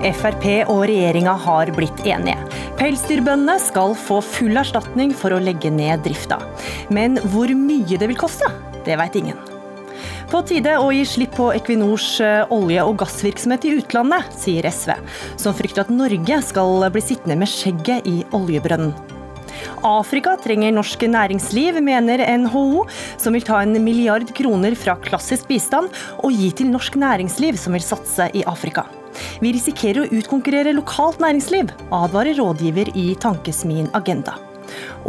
Frp og regjeringa har blitt enige. Pelsdyrbøndene skal få full erstatning for å legge ned drifta. Men hvor mye det vil koste, det veit ingen. På tide å gi slipp på Equinors eh, olje- og gassvirksomhet i utlandet, sier SV, som frykter at Norge skal bli sittende med skjegget i oljebrønnen. Afrika trenger norsk næringsliv, mener NHO, som vil ta en milliard kroner fra klassisk bistand og gi til norsk næringsliv som vil satse i Afrika. Vi risikerer å utkonkurrere lokalt næringsliv, advarer rådgiver i Tankesmien Agenda.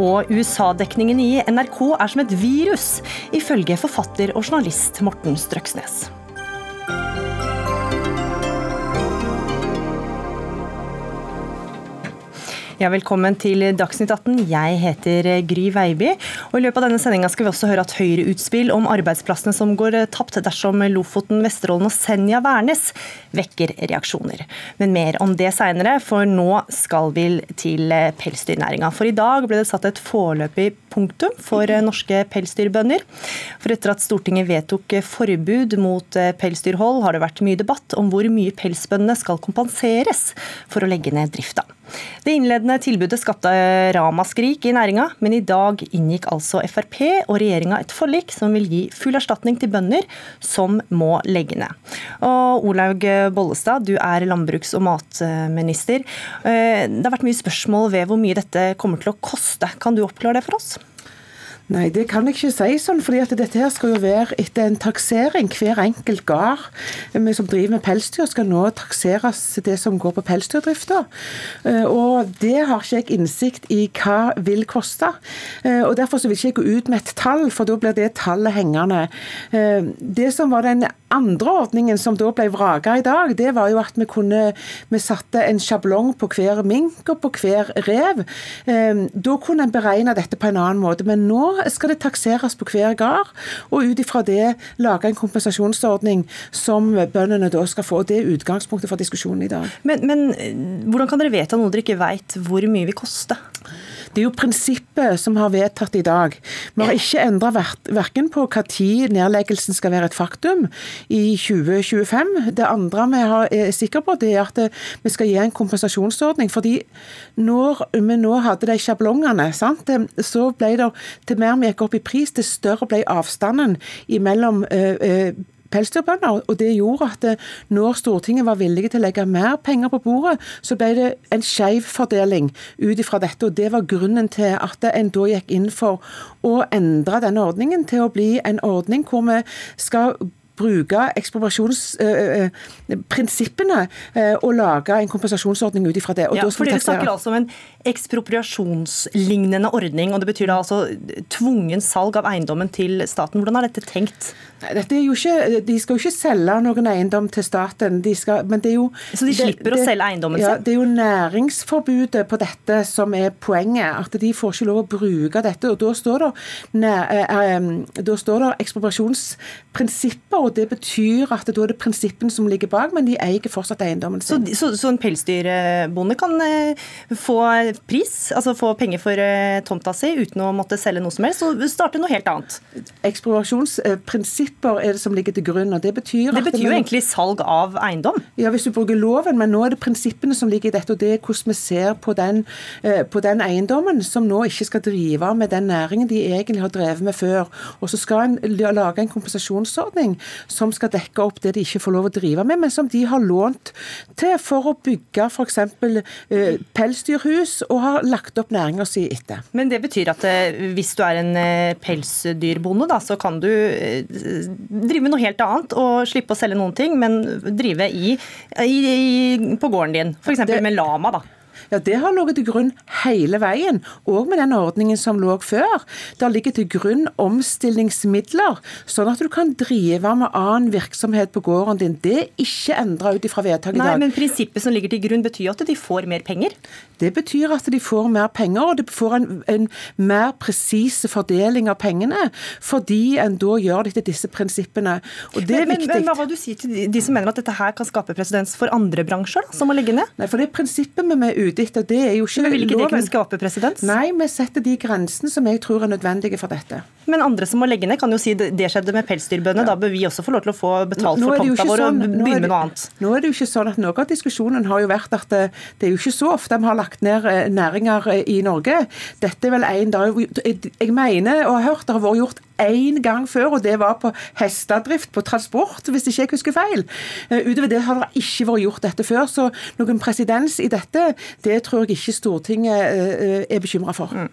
Og USA-dekningen i NRK er som et virus, ifølge forfatter og journalist Morten Strøksnes. Ja, velkommen til Dagsnytt 18. Jeg heter Gry Veiby. Og I løpet av denne sendinga skal vi også høre at Høyre-utspill om arbeidsplassene som går tapt dersom Lofoten, Vesterålen og Senja vernes, vekker reaksjoner. Men mer om det seinere, for nå skal vi til pelsdyrnæringa. For i dag ble det satt et foreløpig punktum for norske pelsdyrbønder. For etter at Stortinget vedtok forbud mot pelsdyrhold, har det vært mye debatt om hvor mye pelsbøndene skal kompenseres for å legge ned drifta. Det innledende tilbudet skapte ramaskrik i næringa, men i dag inngikk altså Frp og regjeringa et forlik som vil gi full erstatning til bønder som må legge ned. Og Olaug Bollestad, du er landbruks- og matminister. Eh, det har vært mye spørsmål ved hvor mye dette kommer til å koste. Kan du oppklare det for oss? Nei, det kan jeg ikke si sånn, fordi at dette her skal jo være etter en taksering. Hver enkelt gard som driver med pelsdyr, skal nå takseres det som går på pelsdyrdrifta. Eh, og det har ikke jeg innsikt i hva vil koste. Eh, og Derfor så vil ikke jeg gå ut med et tall, for da blir det tallet hengende. Eh, det som var den andre ordningen som da ble vraka i dag, det var jo at vi kunne vi satte en sjablong på hver mink og på hver rev. Da kunne en beregne dette på en annen måte. Men nå skal det takseres på hver gard, og ut ifra det lage en kompensasjonsordning som bøndene da skal få. Det er utgangspunktet for diskusjonen i dag. Men, men eh, hvordan kan dere vedta noe dere ikke vet hvor mye vil koste? Det er jo prinsippet som har vedtatt i dag. Vi har ikke endra verken på hva tid nedleggelsen skal være et faktum i 2025. Det andre vi er sikre på, det er at vi skal gi en kompensasjonsordning. fordi når vi nå hadde de sjablongene, sant, så ble det til mer vi gikk opp i pris, til større ble avstanden mellom pelsdyrbønder. Og det gjorde at det, når Stortinget var villige til å legge mer penger på bordet, så ble det en skeiv fordeling ut ifra dette. Og det var grunnen til at en da gikk inn for å endre denne ordningen til å bli en ordning hvor vi skal bruke ekspropriasjonsprinsippene og lage en kompensasjonsordning ut ifra det. ja, for Dere snakker altså om en ekspropriasjonslignende ordning, og det betyr da altså tvungen salg av eiendommen til staten. Hvordan er dette tenkt? Er ikke, de skal jo ikke selge noen eiendom til staten. De skal, men det er jo, Så de slipper det, å selge eiendommen sin? Ja, Det er jo næringsforbudet på dette som er poenget. At de får ikke lov å bruke dette. og Da står det, da står det ekspropriasjonsprinsipper og det betyr at da er det prinsippene som ligger bak, men de eier fortsatt eiendommen sin. Så, så, så en pelsdyrbonde kan eh, få pris, altså få penger for eh, tomta si uten å måtte selge noe som helst, og starte noe helt annet? Ekspropriasjonsprinsipper er det som ligger til grunn. og Det betyr Det betyr jo egentlig salg av eiendom? Ja, hvis du bruker loven, men nå er det prinsippene som ligger i dette, og det er hvordan vi ser på den, eh, på den eiendommen som nå ikke skal drive med den næringen de egentlig har drevet med før. Og så skal en lage en kompensasjonsordning som skal dekke opp det de ikke får lov å drive med, men som de har lånt til for å bygge f.eks. Eh, pelsdyrhus, og har lagt opp næringa si etter. Men det betyr at eh, hvis du er en eh, pelsdyrbonde, da, så kan du drive med noe helt annet og slippe å selge noen ting, men drive i, i, i på gården din, f.eks. med lama. da. Ja, Det har ligget til grunn hele veien, òg med den ordningen som lå før. Det ligger til grunn omstillingsmidler, sånn at du kan drive med annen virksomhet på gården din. Det er ikke endra ut ifra vedtaket i dag. Nei, Men prinsippet som ligger til grunn, betyr at de får mer penger? Det betyr at de får mer penger, og de får en, en mer presis fordeling av pengene, fordi en da gjør det etter disse prinsippene. Og det er men, viktig. Men, hva vil du si til de, de som mener at dette her kan skape presedens for andre bransjer da, som må legge ned? Nei, for det prinsippet vi er ute litt og det er jo ikke Men vil ikke det kunne skape presedens? Nei, vi setter de grensene som jeg tror er nødvendige for dette. Men andre som må legge ned, kan jo si det skjedde med pelsdyrbøndene. Ja. Da bør vi også få lov til å få betalt for tomta vår sånn, og begynne med noe annet. Nå er det jo ikke sånn at Noe av diskusjonen har jo vært at det, det er jo ikke så ofte vi har lagt ned eh, næringer eh, i Norge. Dette er vel en dag Jeg mener og har hørt det har vært gjort én gang før, og det var på hestedrift, på transport, hvis ikke jeg husker feil. Eh, utover det har det ikke vært gjort dette før, så noen presedens i dette, det tror jeg ikke Stortinget er bekymra for. Mm.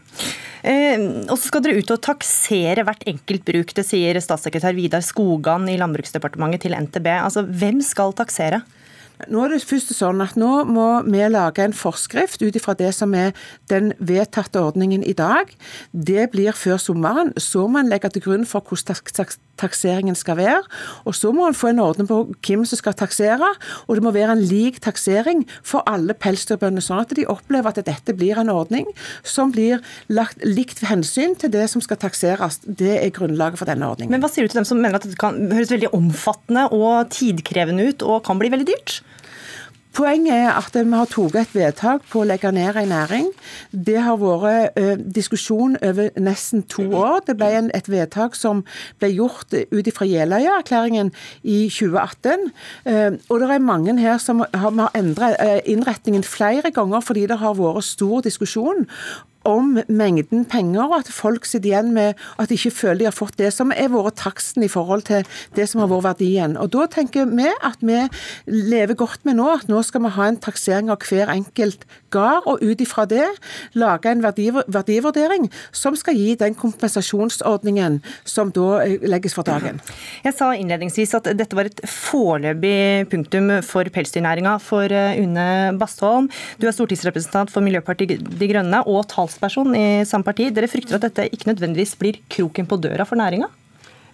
Eh, og så skal dere ut og taksere hvert enkelt bruk. Det sier statssekretær Vidar Skogan i Landbruksdepartementet til NTB. Altså, Hvem skal taksere? Nå er det først sånn at nå må vi lage en forskrift ut ifra det som er den vedtatte ordningen i dag. Det blir før sommeren. Så må en legge til grunn for hvordan takseringen skal være. Og så må en få en ordning på hvem som skal taksere, og det må være en lik taksering for alle pelsdyrbønder, sånn at de opplever at dette blir en ordning som blir lagt likt hensyn til det som skal takseres. Det er grunnlaget for denne ordningen. Men hva sier du til dem som mener at det kan høres veldig omfattende og tidkrevende ut, og kan bli veldig dyrt? Poenget er at vi har tatt et vedtak på å legge ned en næring. Det har vært uh, diskusjon over nesten to år. Det ble en, et vedtak som ble gjort ut fra Jeløya-erklæringen i 2018. Uh, og det er mange her som har, har endret uh, innretningen flere ganger fordi det har vært stor diskusjon om mengden penger, og at folk sitter igjen med at de ikke føler de har fått det som er vært taksten i forhold til det som har vært verdien. Og Da tenker vi at vi lever godt med nå at nå skal vi ha en taksering av hver enkelt gard, og ut ifra det lage en verdivurdering som skal gi den kompensasjonsordningen som da eh, legges for dagen. Jeg sa innledningsvis at dette var et foreløpig punktum for pelsdyrnæringa for eh, Une Bastholm. Du er stortingsrepresentant for Miljøpartiet De Grønne og talsperson talsperson i samme parti. Dere frykter at dette ikke nødvendigvis blir kroken på døra for næringa?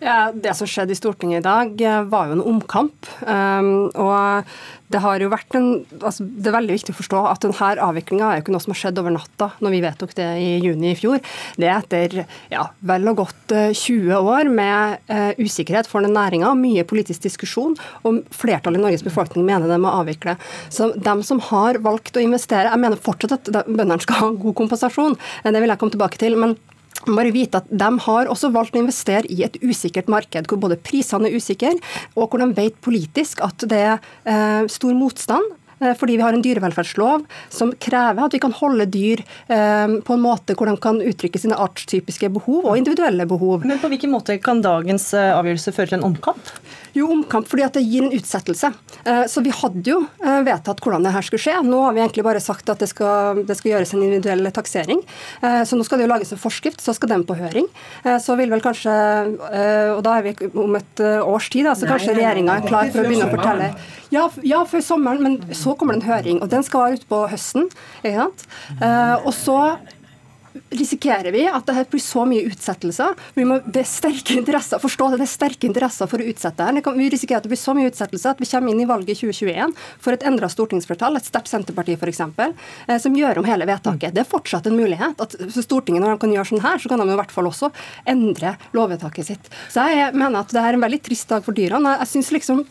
Ja, Det som skjedde i Stortinget i dag, eh, var jo en omkamp. Um, og det har jo vært en, altså det er veldig viktig å forstå at denne avviklinga er jo ikke noe som har skjedd over natta, når vi vedtok det i juni i fjor. Det er etter ja, vel og godt 20 eh, år med uh, usikkerhet for den næringa, mye politisk diskusjon, og flertallet i Norges befolkning mener det må avvikle. Så dem som har valgt å investere, jeg mener fortsatt at bøndene skal ha god kompensasjon, det vil jeg komme tilbake til. men bare vite at De har også valgt å investere i et usikkert marked, hvor både prisene er usikre, og hvor de vet politisk at det er eh, stor motstand eh, fordi vi har en dyrevelferdslov som krever at vi kan holde dyr eh, på en måte hvor de kan uttrykke sine artstypiske behov og individuelle behov. Men På hvilken måte kan dagens eh, avgjørelse føre til en omkamp? Jo, omkamp fordi at det gir en utsettelse. Eh, så vi hadde jo eh, vedtatt hvordan det her skulle skje. Nå har vi egentlig bare sagt at det skal, det skal gjøres en individuell taksering. Eh, så nå skal det jo lages en forskrift, så skal den på høring. Så vil vel kanskje, og da er vi om et års tid, så kanskje regjeringa er klar for å begynne å fortelle ja, ja, før sommeren, men så kommer det en høring, og den skal være ute på høsten. ikke sant? Og så risikerer vi at det blir så mye utsettelser. Vi må, det er sterke interesser, forstå det, det er sterke interesser for å utsette her. Vi risikerer at det blir så mye utsettelser at vi kommer inn i valget i 2021 for et endra stortingsflertall, et sterkt Senterparti f.eks., eh, som gjør om hele vedtaket. Det er fortsatt en mulighet. at Stortinget, når de kan gjøre sånn her, så kan de i hvert fall også endre lovvedtaket sitt. Så jeg mener at det er en veldig trist dag for dyrene. Jeg synes liksom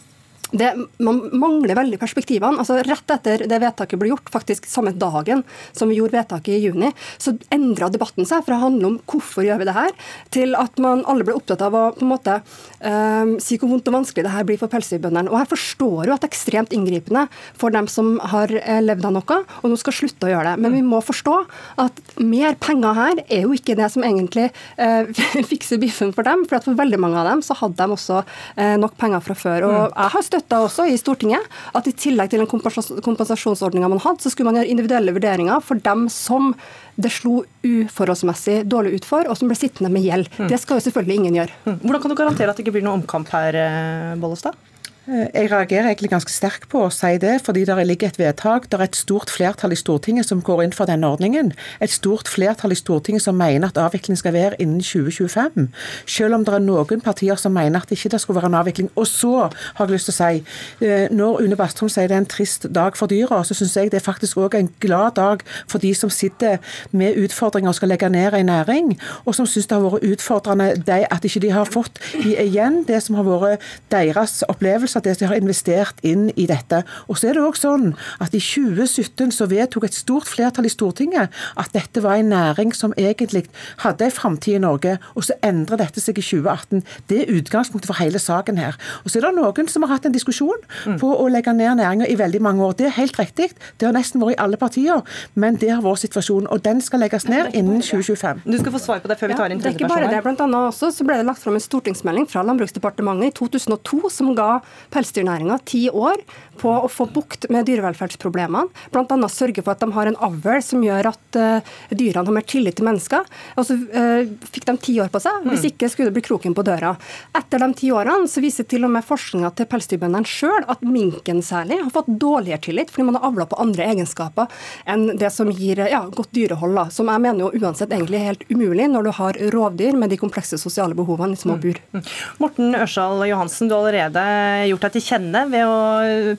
det, man mangler veldig perspektivene. altså Rett etter det vedtaket ble gjort, faktisk samme dagen som vi gjorde vedtaket i juni, så endra debatten seg fra å handle om hvorfor gjør vi det her, til at man alle ble opptatt av å på en måte um, si hvor vondt og vanskelig det her blir for pelsdyrbøndene. Og jeg forstår jo at det er ekstremt inngripende for dem som har eh, levd av noe, og nå skal slutte å gjøre det. Men vi må forstå at mer penger her er jo ikke det som egentlig uh, fikser biffen for dem. For for veldig mange av dem så hadde de også uh, nok penger fra før. og mm. jeg har støtta også i Stortinget at i tillegg til den kompensasjonsordninga man hadde, så skulle man gjøre individuelle vurderinger for dem som det slo uforholdsmessig dårlig ut for, og som ble sittende med gjeld. Mm. Det skal jo selvfølgelig ingen gjøre. Mm. Hvordan kan du garantere at det ikke blir noen omkamp her, eh, Bollestad? Eh, jeg reagerer egentlig ganske sterkt på å si det, fordi det ligger et vedtak. Det er et stort flertall i Stortinget som går inn for denne ordningen. Et stort flertall i Stortinget som mener at avvikling skal være innen 2025. Selv om det er noen partier som mener at det ikke skulle være en avvikling. Og så har jeg lyst til å si, eh, når Une Bastholm sier det er en trist dag for dyra, så syns jeg det er faktisk òg en glad dag for de som sitter med utfordringer og skal legge ned en næring, og som syns det har vært utfordrende at ikke de har fått igjen det som har vært deres opplevelse av det de har investert inn i dette. Og så er det også sånn at I 2017 så vedtok et stort flertall i Stortinget at dette var en næring som egentlig hadde en framtid i Norge, og så endrer dette seg i 2018. Det er utgangspunktet for hele saken her. Og Så er det noen som har hatt en diskusjon mm. på å legge ned næringa i veldig mange år. Det er helt riktig. Det har nesten vært i alle partier, men det har vår situasjon. Og den skal legges ned innen 2025. Du skal få svar på det før vi tar inn tredje person. Det er ikke bare det. Blant annet også så ble det lagt fram en stortingsmelding fra Landbruksdepartementet i 2002 som ga pelsdyrnæringa ti år på å få bukt med dyrevelferdsproblemene. Bl.a. sørge for at de har en avl som gjør at uh, dyrene har mer tillit til mennesker. Og så uh, fikk de ti år på seg, hvis mm. ikke skulle det bli kroken på døra. Etter de ti årene så viser til og med forskninga til pelsdyrbøndene sjøl at minken særlig har fått dårligere tillit fordi man har avla på andre egenskaper enn det som gir ja, godt dyrehold. Da. Som jeg mener jo uansett egentlig er helt umulig når du har rovdyr med de komplekse sosiale behovene i små bur. Mm. Mm. Morten Ørsal Johansen, du har allerede gjort deg til kjenne ved å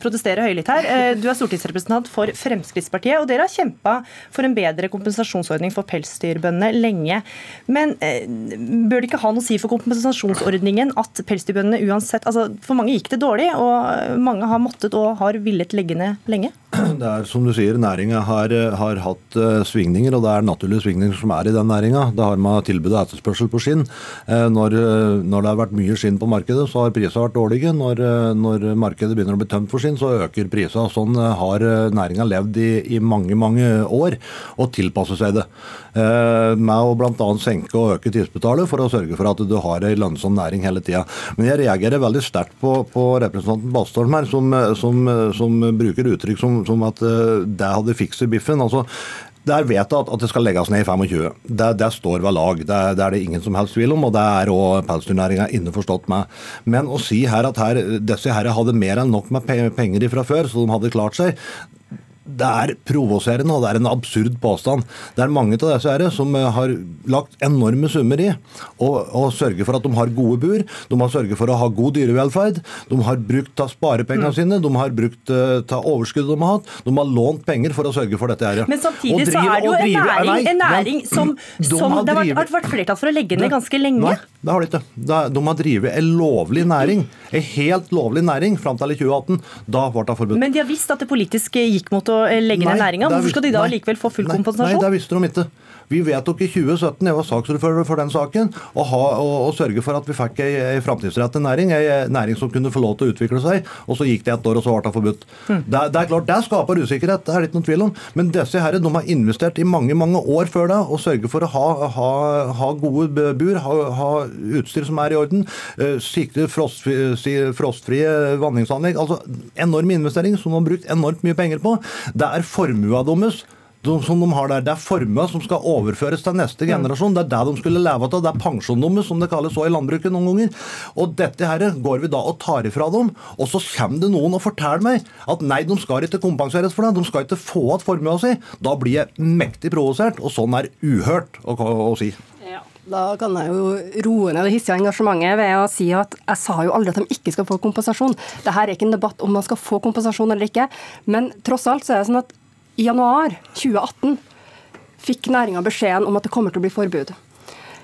protestere høylytt her. Eh, du er stortingsrepresentant for Fremskrittspartiet, og dere har kjempa for en bedre kompensasjonsordning for pelsdyrbøndene lenge. Men eh, bør det ikke ha noe å si for kompensasjonsordningen at pelsdyrbøndene uansett altså For mange gikk det dårlig, og mange har måttet og har villet legge ned lenge? Det er som du sier, næringa har, har, hatt svingninger, og det er naturlige svingninger som er i den næringa. Det har med tilbud og etterspørsel på skinn. Når, når, det har vært mye skinn på markedet, så har prisene vært dårlige. Når, når, markedet begynner å bli tømt for skinn, så øker prisene. Sånn har næringa levd i, i, mange, mange år, og tilpasser seg det. Med å bl.a. senke og øke tidsbetalet for å sørge for at du har ei lønnsom næring hele tida. Men jeg reagerer veldig sterkt på, på representanten Bastholm her, som, som, som bruker uttrykk som som at eh, det hadde fikset biffen. altså det er vedtatt at det skal legges ned i 25. Det, det står ved lag. Det, det, er det ingen som helst tvil om, og det er òg pelsdyrnæringa innforstått med. Men å si her at her, disse herre hadde mer enn nok med penger fra før, så de hadde klart seg, det er provoserende og det er en absurd påstand. Det er mange av disse her som eh, har lagt enorme summer i å sørge for at de har gode bur. De har sørget for å ha god dyrevelferd. De har brukt av sparepengene mm. sine, de har brukt av overskuddet de har hatt. De har lånt penger for å sørge for dette. her. Men samtidig drive, så er det jo en næring, en næring som, de som det har vært, vært flertall for å legge ned ganske lenge. Nei, det har de ikke. De har drevet en lovlig næring. En helt lovlig næring fram til i 2018. Da ble det forbudt. Men de har visst at det politisk gikk mot å legge ned næringa. Hvorfor skal de da likevel få full nei, kompensasjon? Nei, det visste de ikke. Vi vedtok i 2017, jeg var saksordfører for den saken, å, ha, å, å sørge for at vi fikk ei, ei framtidsrettet næring. Ei næring som kunne få lov til å utvikle seg. Og så gikk det et år, og så ble det forbudt. Mm. Det, det, er klart, det skaper usikkerhet, det er det ikke noen tvil om. Men disse her, de har investert i mange mange år før da, og sørger for å ha, ha, ha gode bur, ha, ha, utstyr som er i orden, uh, sikre frostfrie, frostfrie vanningsanlegg. Altså enorm investering som de har brukt enormt mye penger på. Det er formua deres som de har der. Det er formue som skal overføres til neste generasjon. Det er det de skulle leve av. Det er pensjonsnummer, som det kalles òg i landbruket noen ganger. Og dette her går vi da og tar ifra dem. Og så kommer det noen og forteller meg at nei, de skal ikke kompenseres for det. De skal ikke få igjen formua si. Da blir jeg mektig provosert, og sånn er uhørt å, å si. Da kan jeg jo roe ned det hissige engasjementet ved å si at jeg sa jo aldri at de ikke skal få kompensasjon. Dette er ikke en debatt om man skal få kompensasjon eller ikke. Men tross alt så er det sånn at i januar 2018 fikk næringa beskjeden om at det kommer til å bli forbud.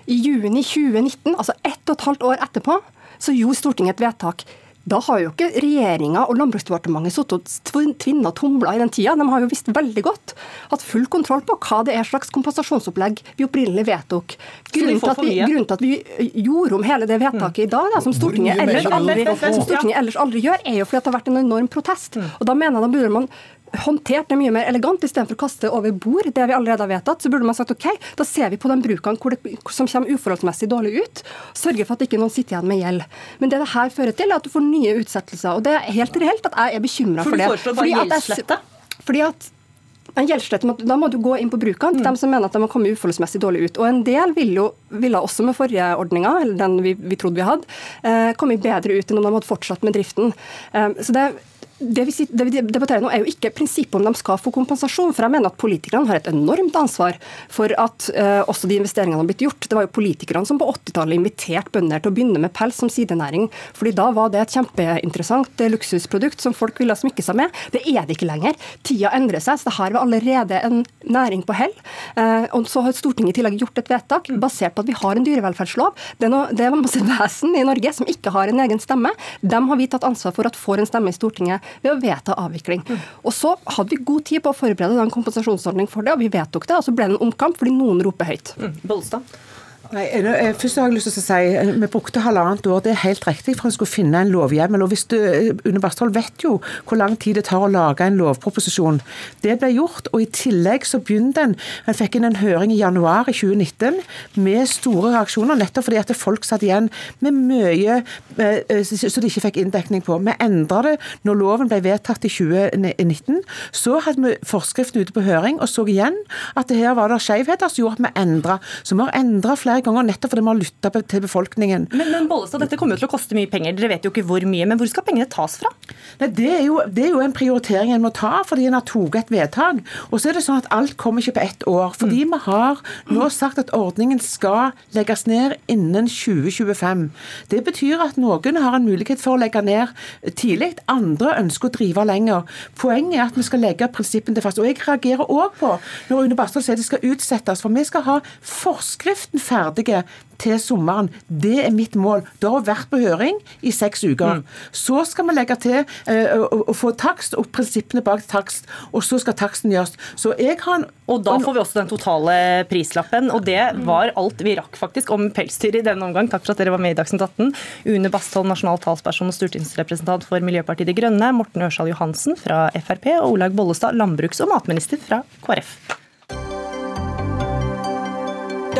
I juni 2019, altså ett og et halvt år etterpå, så gjorde Stortinget et vedtak. Da har jo ikke regjeringa og Landbruksdepartementet sittet og tvinna tomler i den tida. De har jo visst veldig godt hatt full kontroll på hva det er slags kompensasjonsopplegg vi opprinnelig vedtok. Grunnen til, vi, grunnen til, at vi, gjorde om hele det vedtaket i dag, da, som, Stortinget ellers aldri, som Stortinget ellers aldri gjør, er jo fordi det har vært en enorm protest. Mm. Og da mener jeg da burde man håndtert det mye mer elegant. Istedenfor å kaste over bord det vi allerede har vedtatt, så burde man sagt ok, da ser vi på de brukene det, som kommer uforholdsmessig dårlig ut. Sørge for at ikke noen sitter igjen med gjeld. Men det det her fører til, er at du får nye utsettelser. Og det er helt reelt at jeg er bekymra for, for det. For du foreslår bare gjeldsslette? Fordi at en gjeldsslette, Da må du gå inn på brukene til mm. dem som mener at de har kommet uforholdsmessig dårlig ut. Og En del ville jo ville også med forrige ordninga, eller den vi, vi trodde vi hadde, eh, kommet bedre ut enn om de hadde fortsatt med driften. Eh, så det det vi, det vi, debatterer nå, er jo ikke prinsippet om de skal få kompensasjon. For jeg mener at politikerne har et enormt ansvar for at uh, også de investeringene har blitt gjort. Det var jo politikerne som på 80-tallet inviterte bønder til å begynne med pels som sidenæring. fordi da var det et kjempeinteressant eh, luksusprodukt som folk ville smykke seg med. Det er det ikke lenger. Tida endrer seg. så det her var allerede en næring på hell. Uh, og så har Stortinget i tillegg gjort et vedtak basert på at vi har en dyrevelferdslov. Det er, noe, det er masse vesen i Norge som ikke har en egen stemme. Dem har vi tatt ansvar for at får en stemme i Stortinget ved å vedta avvikling. Og Så hadde vi god tid på å forberede en kompensasjonsordning for det, og vi vedtok det. Og så ble det en omkamp fordi noen roper høyt. Mm. Nei, først har jeg lyst til å si eh, Vi brukte halvannet år, det er helt riktig, for å skulle finne en lovhjemmel. og hvis du, eh, Une Bastholm vet jo hvor lang tid det tar å lage en lovproposisjon. Det ble gjort, og i tillegg så begynte en En fikk inn en høring i januar i 2019 med store reaksjoner, nettopp fordi at folk satt igjen med mye eh, så de ikke fikk inndekning på. Vi endra det når loven ble vedtatt i 2019. Så hadde vi forskriften ute på høring og så igjen at det her var det skjevheter som gjorde at vi endra. Så vi har endra flere flere ganger, nettopp fordi vi har lytta til befolkningen. Men, men Bollestad, dette kommer jo til å koste mye penger. Dere vet jo ikke hvor mye. Men hvor skal pengene tas fra? Nei, det, er jo, det, er jo, en prioritering en må ta, fordi en har tatt et vedtak. Og så er det sånn at alt kommer ikke på ett år. Fordi mm. vi har nå sagt at ordningen skal legges ned innen 2025. Det betyr at noen har en mulighet for å legge ned tidlig, andre ønsker å drive lenger. Poenget er at vi skal legge prinsippene til fast. Og jeg reagerer òg på når Une Bastholm sier det skal utsettes, for vi skal ha forskriften ferdig ferdige til sommeren. Det er mitt mål. Det har vært på høring i seks uker. Mm. Så skal vi legge til uh, å få takst og prinsippene bak takst, og så skal taksten gjøres. Så jeg har en og da får vi også den totale prislappen. Og det var alt vi rakk faktisk om pelsdyr i denne omgang. Takk for at dere var med i Dagsnytt 18. Une Bastholm, nasjonal talsperson og stortingsrepresentant for Miljøpartiet De Grønne. Morten Ørsal Johansen fra Frp og Olaug Bollestad, landbruks- og matminister fra KrF.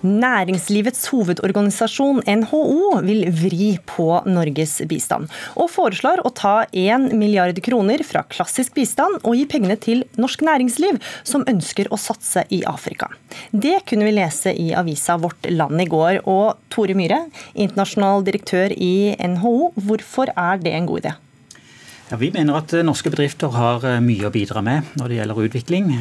Næringslivets hovedorganisasjon, NHO, vil vri på Norges bistand, og foreslår å ta 1 milliard kroner fra klassisk bistand og gi pengene til norsk næringsliv, som ønsker å satse i Afrika. Det kunne vi lese i avisa Vårt Land i går. Og Tore Myhre, internasjonal direktør i NHO, hvorfor er det en god idé? Ja, vi mener at eh, norske bedrifter har eh, mye å bidra med når det gjelder utvikling.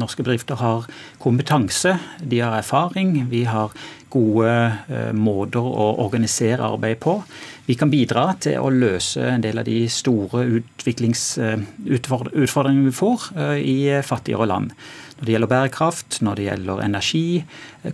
Norske bedrifter har kompetanse, de har erfaring. Vi har gode eh, måter å organisere arbeid på. Vi kan bidra til å løse en del av de store utviklingsutfordringene vi får i fattigere land når det gjelder bærekraft, når det gjelder energi,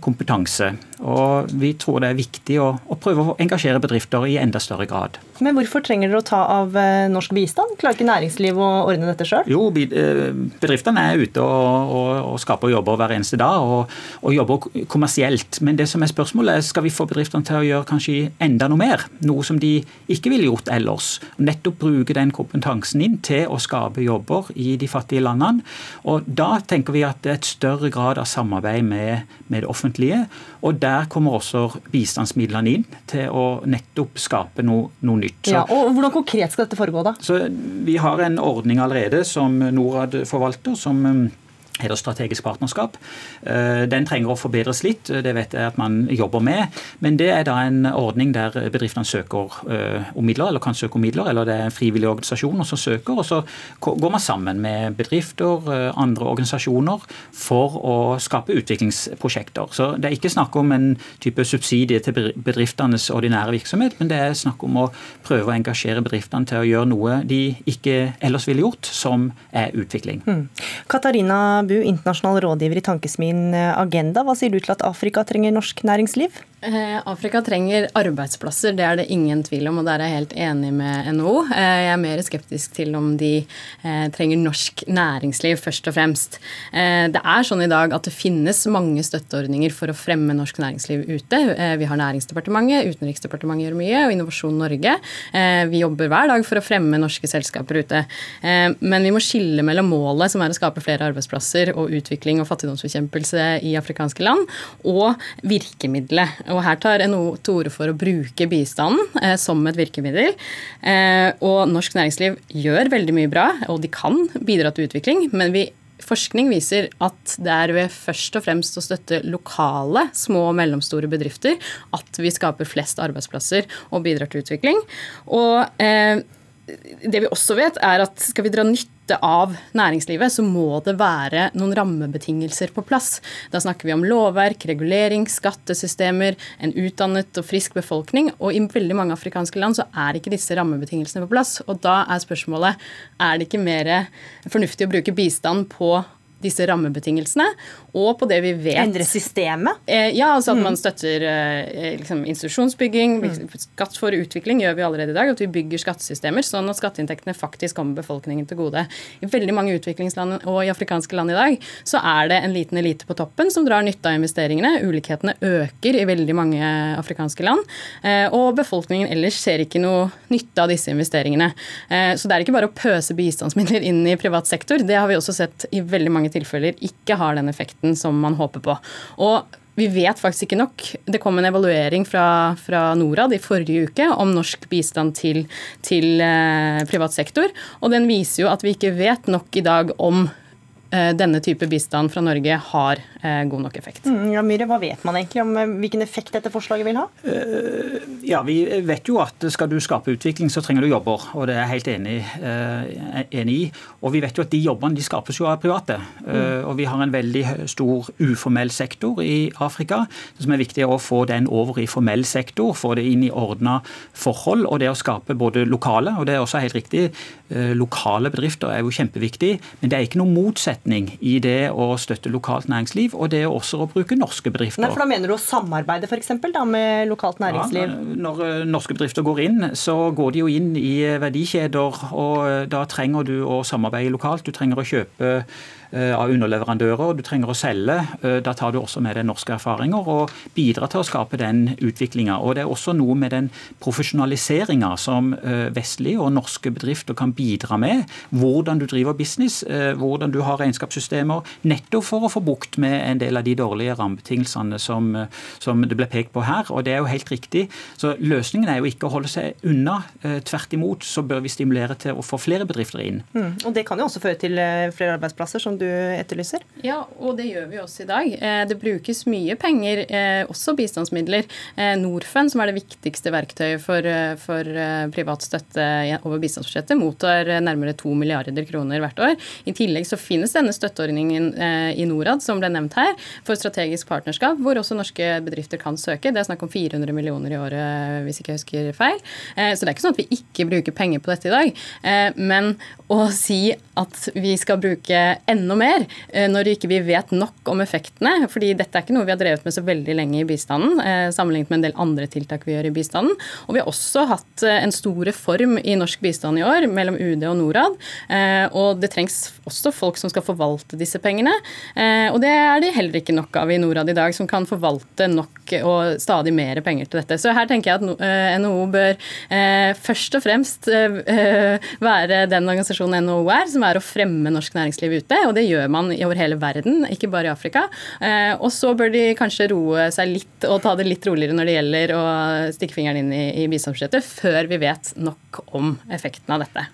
kompetanse. Og Vi tror det er viktig å, å, prøve å engasjere bedrifter i enda større grad. Men hvorfor trenger dere å ta av eh, norsk bistand? Klarer ikke næringslivet å ordne dette sjøl? Jo, eh, bedriftene er ute og, og, og skaper jobber hver eneste dag, og, og, jobber kommersielt. Men det som er spørsmålet er, skal vi få bedriftene til å gjøre kanskje enda noe mer? Noe som de ikke ville gjort ellers. Nettopp bruke den kompetansen inn til å skape jobber i de fattige landene. Og da tenker vi at det er et større grad av samarbeid med, med, det offentlige. Og der kommer også bistandsmidlene inn til å nettopp skape noe, noe nytt. Så, ja, og Hvordan konkret skal dette foregå? da? Så Vi har en ordning allerede som Norad forvalter. som heter strategisk partnerskap. Eh, den trenger å forbedres litt, det vet jeg at man jobber med. Men det er da en ordning der bedriftene søker eh, om midler, eller kan søke om midler, eller det er en frivillig organisasjon som søker. Og så går man sammen med bedrifter, eh, andre organisasjoner, for å skape utviklingsprosjekter. Så det er ikke snakk om en type subsidie til bedriftenes ordinære virksomhet, men det er snakk om å prøve å engasjere bedriftene til å gjøre noe de ikke ellers ville gjort, som er utvikling. Mm. Katarina Abu, internasjonal rådgiver i tankesmien Agenda. Hva sier du til at Afrika trenger norsk næringsliv? Eh, Afrika trenger arbeidsplasser, det er det ingen tvil om, og der er jeg helt enig med NHO. Eh, jeg er mer skeptisk til om de eh, trenger norsk næringsliv, først og fremst. Det er sånn i dag at det finnes mange støtteordninger for å fremme norsk næringsliv ute. Vi har Næringsdepartementet, Utenriksdepartementet gjør mye, og Innovasjon Norge. Vi jobber hver dag for å fremme norske selskaper ute. Men vi må skille mellom målet, som er å skape flere arbeidsplasser, og utvikling og fattigdomsbekjempelse i afrikanske land, og virkemidlet og her tar NHO til orde for å bruke bistanden eh, som et virkemiddel. Eh, og norsk næringsliv gjør veldig mye bra, og de kan bidra til utvikling, men vi forskning viser at det er ved først og fremst å støtte lokale små og mellomstore bedrifter at vi skaper flest arbeidsplasser og bidrar til utvikling. Og eh, det vi også vet, er at skal vi dra nytte av næringslivet, så må det være noen rammebetingelser på plass. Da snakker vi om lovverk, regulering, skattesystemer, en utdannet og frisk befolkning. Og i veldig mange afrikanske land så er ikke disse rammebetingelsene på plass. Og da er spørsmålet er det ikke mer fornuftig å bruke bistand på disse rammebetingelsene, og på det vi vet Endre systemet? Eh, ja, altså at mm. man støtter eh, liksom, institusjonsbygging. Mm. Skatt for utvikling gjør vi allerede i dag. At vi bygger skattesystemer sånn at skatteinntektene faktisk kommer befolkningen til gode. I veldig mange utviklingsland og i afrikanske land i dag så er det en liten elite på toppen som drar nytte av investeringene. Ulikhetene øker i veldig mange afrikanske land. Eh, og befolkningen ellers ser ikke noe nytte av disse investeringene. Eh, så det er ikke bare å pøse bistandsmidler inn i privat sektor. Det har vi også sett i veldig mange tilfeller ikke har den effekten som man håper på. Og vi vet faktisk ikke nok. Det kom en evaluering fra, fra Norad i forrige uke om norsk bistand til, til eh, privat sektor, og den viser jo at vi ikke vet nok i dag om denne type bistand fra Norge har eh, god nok effekt. Mm, ja, Myhre, hva vet man egentlig om eh, hvilken effekt dette forslaget vil ha? Ja, Vi vet jo at skal du skape utvikling, så trenger du jobber. og Det er jeg helt enig, enig i. Og vi vet jo at de jobbene de skapes jo av private. Mm. Og vi har en veldig stor uformell sektor i Afrika. Som er viktig å få den over i formell sektor, få det inn i ordna forhold. Og det å skape både lokale, og det er også helt riktig, lokale bedrifter er jo kjempeviktig, men det er ikke noe motsetning motsetning i det å støtte lokalt næringsliv og det også å bruke norske bedrifter. Nei, for Da mener du å samarbeide for eksempel, da, med lokalt næringsliv? Ja, når eh, norske bedrifter går inn, så går de jo inn i verdikjeder. og eh, Da trenger du å samarbeide lokalt. Du trenger å kjøpe av underleverandører og du trenger å selge. Eh, da tar du også med deg norske erfaringer og bidrar til å skape den utviklinga. Det er også noe med den profesjonaliseringa som eh, vestlige og norske bedrifter kan bidra med. Hvordan du driver business, hvordan du har regnskapssystemer. Nettopp for å få bukt med en del av de dårlige rammebetingelsene som, som det ble pekt på her. Og det er jo helt riktig. Så løsningen er jo ikke å holde seg unna. Tvert imot så bør vi stimulere til å få flere bedrifter inn. Mm. Og det kan jo også føre til flere arbeidsplasser. som du etterlyser? Ja, og det gjør vi også i dag. Eh, det brukes mye penger, eh, også bistandsmidler. Eh, Norfund, som er det viktigste verktøyet for, for privat støtte over bistandsbudsjettet, mottar nærmere 2 milliarder kroner hvert år. I tillegg så finnes denne støtteordningen i Norad, som ble nevnt her, for strategisk partnerskap, hvor også norske bedrifter kan søke. Det er snakk om 400 millioner i året, hvis ikke jeg husker feil. Så det er ikke sånn at vi ikke bruker penger på dette i dag. Men å si at vi skal bruke enda mer eh, når ikke vi vet nok om effektene. fordi dette er ikke noe vi har drevet med så veldig lenge i bistanden, eh, sammenlignet med en del andre tiltak vi gjør i bistanden. Og vi har også hatt eh, en stor reform i norsk bistand i år mellom UD og Norad. Og det trengs også folk som skal forvalte disse pengene. Og det er det heller ikke nok av i Norad i dag, som kan forvalte nok og stadig mer penger til dette. Så her tenker jeg at NHO bør først og fremst være den organisasjonen NHO er, som er å fremme norsk næringsliv ute. og det gjør man over hele verden, ikke bare i Afrika. Eh, og så bør de kanskje roe seg litt og ta det litt roligere når det gjelder å stikke fingeren inn i, i bistandsbudsjettet, før vi vet nok om effekten av dette.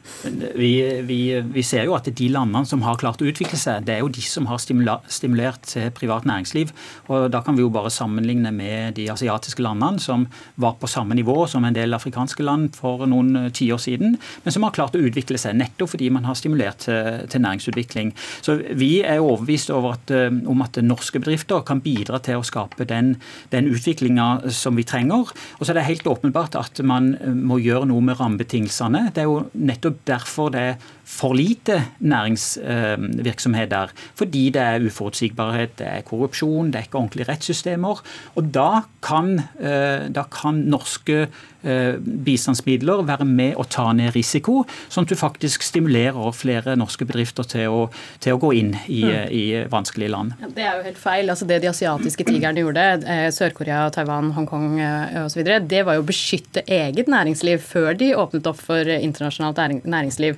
Vi, vi, vi, ser jo at de landene som har klart å utvikle seg, det er jo de som har stimulert til privat næringsliv. og Da kan vi jo bare sammenligne med de asiatiske landene, som var på samme nivå som en del afrikanske land for noen tiår siden, men som har klart å utvikle seg nettopp fordi man har stimulert til, til næringsutvikling. Så Vi er overbevist eh, om at norske bedrifter kan bidra til å skape den, den utviklinga som vi trenger. Og så er det helt åpenbart at man eh, må gjøre noe med rammebetingelsene. Det er jo nettopp derfor det er for lite næringsvirksomhet der. Fordi det er uforutsigbarhet, det er korrupsjon, det er ikke ordentlige rettssystemer. Og da kan, eh, da kan norske bistandsmidler være med å ta ned risiko, sånn at du faktisk stimulerer flere norske bedrifter til å, til å gå inn i, mm. i vanskelige land. Det er jo helt feil. Altså det de asiatiske tigrene gjorde, eh, Sør-Korea, Taiwan, Hongkong eh, osv., det var jo å beskytte eget næringsliv før de åpnet opp for internasjonalt næringsliv.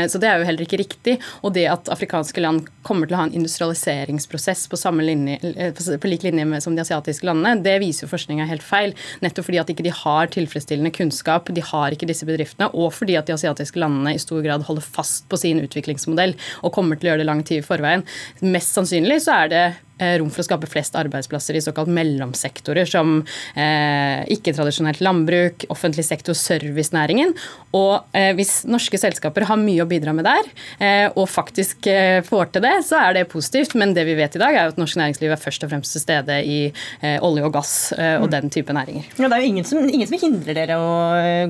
Eh, Så det er jo heller ikke riktig. Og det at afrikanske land kommer til å ha en industrialiseringsprosess på, linje, på lik linje med som de asiatiske landene, det viser jo forskninga helt feil. Nettopp fordi at ikke de har tilfredsstillende kunnskap, de har ikke disse bedriftene, og fordi at de asiatiske landene i stor grad holder fast på sin utviklingsmodell og kommer til å gjøre det lang tid i forveien. Mest sannsynlig så er det Eh, rom for å skape flest arbeidsplasser i såkalt mellomsektorer, som eh, ikke-tradisjonelt landbruk, offentlig sektor, servicenæringen. Og eh, hvis norske selskaper har mye å bidra med der, eh, og faktisk eh, får til det, så er det positivt. Men det vi vet i dag, er jo at norsk næringsliv er først og fremst til stede i eh, olje og gass og mm. den type næringer. Ja, det er jo ingen som, ingen som, hindrer dere å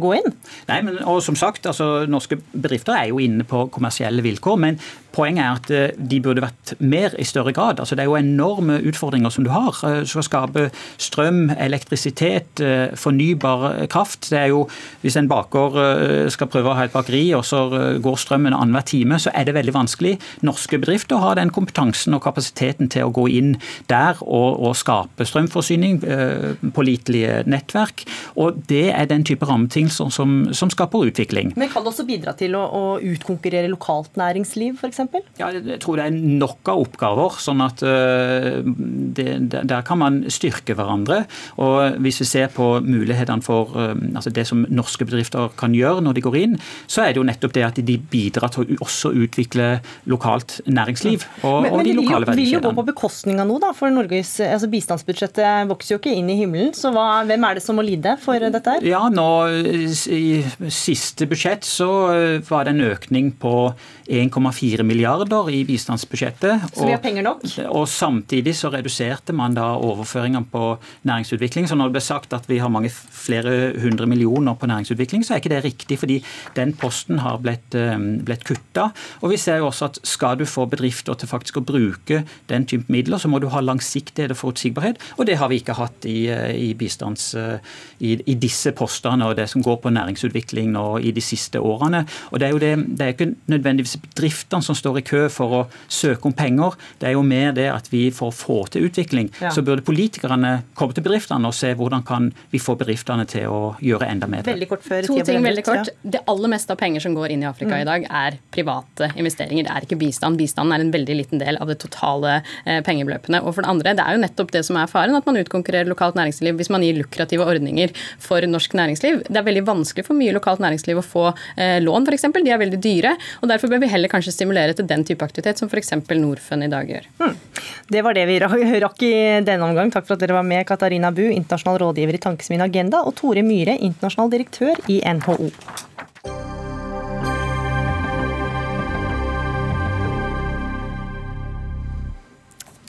gå inn? Nei, men og som sagt, altså, norske bedrifter er jo inne på kommersielle vilkår. men Poenget er at de burde vært mer i større grad. Altså, det er jo enorme utfordringer som du har. Du skal skape strøm, elektrisitet, fornybar kraft. Det er jo, Hvis en baker skal prøve å ha et bakeri, og så går strømmen annenhver time, så er det veldig vanskelig. Norske bedrifter har den kompetansen og kapasiteten til å gå inn der og, og skape strømforsyning, eh, pålitelige nettverk. Og det er den type rammebetingelser som, som, skaper utvikling. Men kan det også bidra til å, å utkonkurrere lokalt næringsliv, f.eks.? Ja, jeg tror det er nok av oppgaver, sånn at uh, det, der kan man styrke hverandre. Og hvis vi ser på mulighetene for uh, altså det som norske bedrifter kan gjøre når de går inn, så er det jo nettopp det at de bidrar til å også utvikle lokalt næringsliv og, men, og de lokale verdikjedene. Men det vil jo gå på bekostning av noe, da, for Norges altså bistandsbudsjettet vokser jo ikke inn i himmelen. Så hva, hvem er det som må lide for dette her? Ja, nå I siste budsjett så var det en økning på 1,4 milliarder i bistandsbudsjettet. Så vi har penger nok? Og samtidig så reduserte man da overføringene på næringsutvikling. Så når det ble sagt at vi har mange flere hundre millioner på næringsutvikling, så er ikke det riktig. fordi den posten har blitt, eh, blitt kutta. Og vi ser jo også at skal du få bedrifter til faktisk å bruke den type midler, så må du ha langsiktighet og forutsigbarhet. Og det har vi ikke hatt i, eh, i bistands... Eh, I, i, disse postene og det som går på næringsutvikling nå i de siste årene. Og det er jo det, det er ikke nødvendigvis bedriftene som står i kø for å søke om penger. Det er jo mer det at vi for å få til utvikling, ja. så burde politikerne komme til bedriftene og se hvordan kan vi få bedriftene til å gjøre enda mer. Veldig kort før to ting veldig kort. Det aller meste av penger som går inn i Afrika mm. i dag, er private investeringer. Det er ikke bistand. Bistanden er en veldig liten del av det totale eh, pengebeløpene. Og for det andre, det er jo nettopp det som er faren, at man utkonkurrerer lokalt næringsliv hvis man gir lukrative ordninger for norsk næringsliv. Det er veldig vanskelig for mye lokalt næringsliv å få eh, lån, f.eks. De er veldig dyre. og Derfor bør vi heller kanskje stimulere til den type aktivitet som f.eks. Norfund i dag gjør. Mm. Det var det vi rakk i denne omgang. Takk for at dere var med, Katarina Bu, internasjonal rådgiver i Tankesmien Agenda, og Tore Myhre, internasjonal direktør i NHO.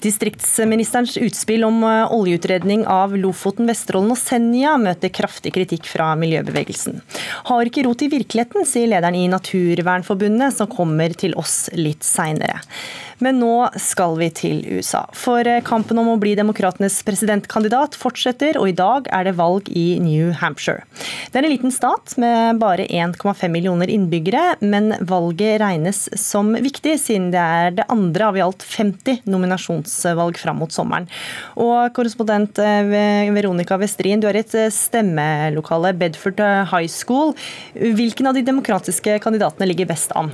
Distriktsministerens utspill om eh, oljeutredning av Lofoten, Vesterålen og Senja møter kraftig kritikk fra miljøbevegelsen. Har ikke rot i virkeligheten, sier lederen i Naturvernforbundet, som kommer til oss litt seinere. Men nå skal vi til USA. For eh, kampen om å bli demokratenes presidentkandidat fortsetter, og i dag er det valg i New Hampshire. Det er en liten stat med bare 1,5 millioner innbyggere, men valget regnes som viktig, siden det er det andre av i alt 50 nominasjonsvalg fram mot sommeren. Og korrespondent eh, Veronica Westrin, du er i et eh, stemmelokale, Bedford High School. Hvilken av de demokratiske kandidatene ligger best an?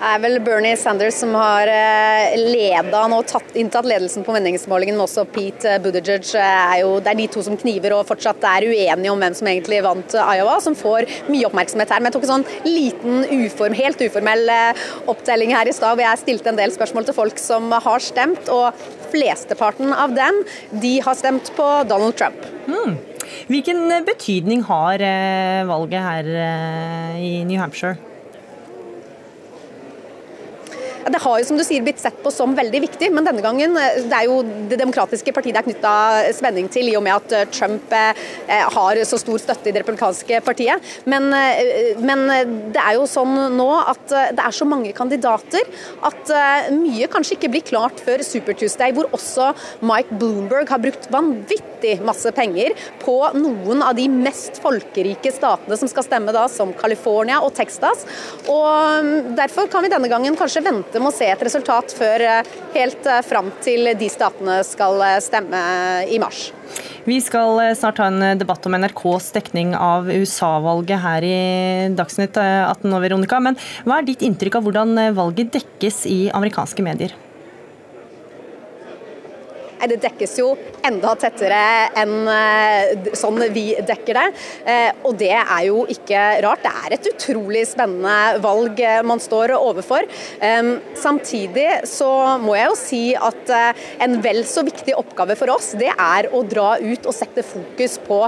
Er vel Bernie Sanders som har eh, leda nå, tatt, inntatt ledelsen på meningsmålingen, men også Pete Buttigieg. Er jo, det er de to som kniver og fortsatt er uenige om hvem som egentlig vant Iowa, som får mye oppmerksomhet her. Men jeg tok en sånn liten, uform, helt uformell eh, opptelling her i stad, hvor jeg stilte en del spørsmål til folk som har stemt, og flesteparten av dem de har stemt på Donald Trump. Mm. Hvilken betydning har eh, valget her i New Hampshire? Det har jo som du sier blitt sett på som veldig viktig, men denne gangen eh, det er jo Det demokratiske partiet det er knytta spenning til, i og med at eh, Trump eh, har så stor støtte i det republikanske partiet. Men, men det er jo sånn nå at det er så mange kandidater at mye kanskje ikke blir klart før Super Tuesday, hvor også Mike Bloomberg har brukt vanvittig masse penger på noen av de mest folkerike statene som skal stemme da, som California og Texas. Og mm, Derfor kan vi denne gangen kanskje vente vente med å se et resultat før helt fram til de statene skal stemme i mars. Vi skal snart ha en debatt om NRKs dekning av USA-valget her i Dagsnytt 18 nå, Veronica. Men hva er ditt inntrykk av hvordan valget dekkes i amerikanske medier? Det dekkes jo enda tettere enn eh, sånn vi dekker det. Eh, og det er jo ikke rart. Det er et utrolig spennende valg eh, man står overfor. Samtidig så må jeg jo si at en vel så viktig oppgave for oss, det er å dra ut og sette fokus på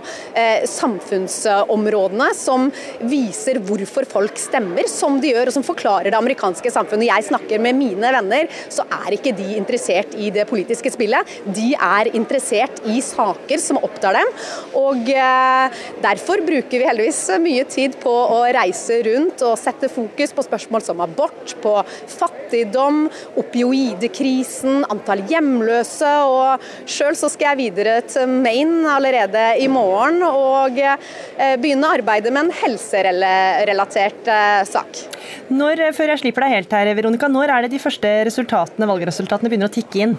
samfunnsområdene som viser hvorfor folk stemmer som de gjør, og som forklarer det amerikanske samfunnet. Jeg snakker med mine venner, så er ikke de interessert i det politiske spillet de er interessert i saker som opptar dem. Og eh, Derfor bruker vi heldigvis mye tid på å reise rundt og sette fokus på spørsmål som abort, på fattigdom, opioidekrisen, antall hjemløse. og Sjøl skal jeg videre til Maine allerede i morgen og eh, begynne arbeidet med en helserelatert eh, sak. Når, før jeg slipper deg helt her, Veronica, når er det de første resultatene, valgresultatene begynner å tikke inn?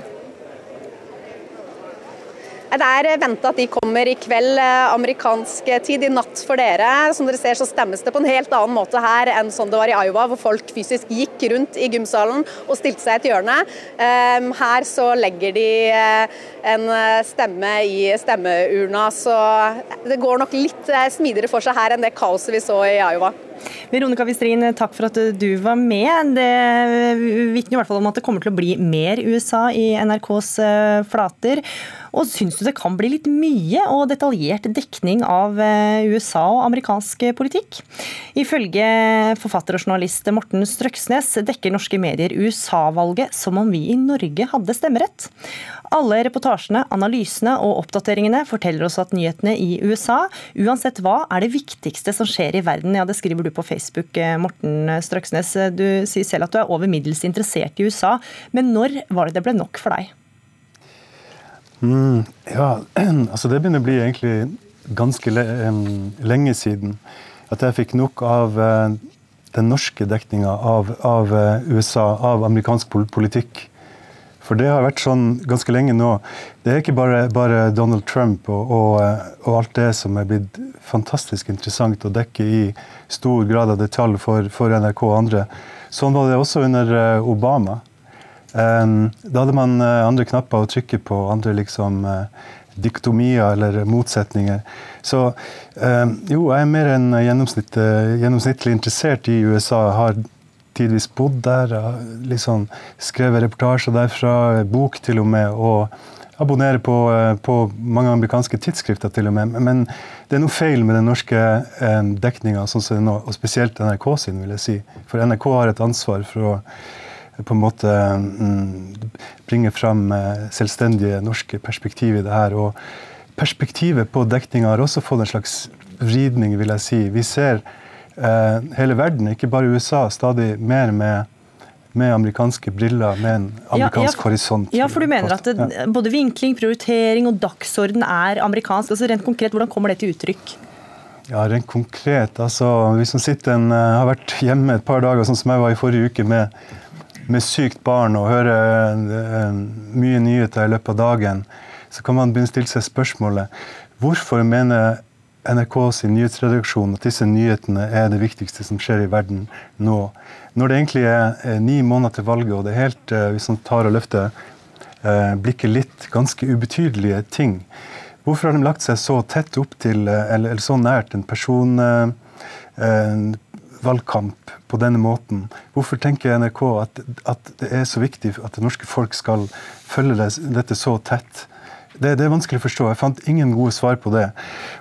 Det er venta at de kommer i kveld eh, amerikansk tid, i natt for dere. Som dere ser så stemmes det på en helt annen måte her enn sånn det var i Iowa, hvor folk fysisk gikk rundt i gymsalen og stilte seg i et hjørne. Ehm, her så legger de eh, en eh, stemme i stemmeurna, så det går nok litt smidigere for seg her enn det kaoset vi så i Iowa. Veronica Wistrin, takk for at du var med. Det vitner i hvert fall om at det kommer til å bli mer USA i NRKs eh, flater. Og syns du det kan bli litt mye og detaljert dekning av eh, USA og amerikansk politikk? Ifølge forfatter og journalist Morten Strøksnes dekker norske medier USA-valget som om vi i Norge hadde stemmerett. Alle reportasjene, analysene og oppdateringene forteller oss at nyhetene i USA, uansett hva, er det viktigste som skjer i verden. Ja, det skriver du på Facebook, eh, Morten Strøksnes. Du sier selv at du er over middels interessert i USA, men når var det det ble nok for deg? Mm, ja, altså det begynner å bli egentlig ganske lenge siden at jeg fikk nok av eh, den norske dekninga av, av, eh, USA, av amerikansk politikk. For det har vært sånn ganske lenge nå. Det er ikke bare, bare Donald Trump og, og, og, alt det som er blitt fantastisk interessant å dekke i stor grad av detalj for, for NRK og andre. Sånn var det også under eh, Obama. Da hadde man eh, andre knapper å trykke på, andre liksom uh, diktomier eller motsetninger. Så jo, jeg er mer enn gjennomsnitt, gjennomsnittlig interessert i USA. har tidvis bodd der, liksom skrevet reportasjer derfra, bok til og med. og abonnerer på, eh, på, mange amerikanske tidsskrifter til og med. Men det er noe feil med den norske eh, dekninga, sånn og spesielt NRK sin, vil jeg si. For NRK har et ansvar for å på en måte mm, bringe fram eh, selvstendige norske perspektiv i det her. Og perspektivet på dekninga har også fått en slags vridning, vil jeg si. Vi ser Eh, hele verden, ikke bare USA, stadig mer med, med amerikanske briller, med en amerikansk ja, ja, horisont. Ja, for du mener at det, både vinkling, prioritering og dagsorden er amerikansk. altså Rent konkret, hvordan kommer det til uttrykk? Ja, rent konkret, altså Hvis man sitter en, eh, har vært hjemme et par dager, sånn som jeg var i forrige uke, med, med sykt barn og hører uh, mye nyheter i løpet av dagen, så kan man begynne å stille seg spørsmålet hvorfor mener NRK sin nyhetsredaksjon at disse nyhetene er det viktigste som skjer i verden nå. Når det egentlig er ni måneder til valget, og det er helt, eh, hvis man tar og løfter eh, blikket litt, ganske ubetydelige ting. Hvorfor har de lagt seg så tett opp til, eh, eller, så nært en personvalgkamp på denne måten? Hvorfor tenker NRK at, at, det er så viktig at det norske folk skal følge dette så tett? Det, det, er vanskelig å forstå. Jeg fant ingen gode svar på det.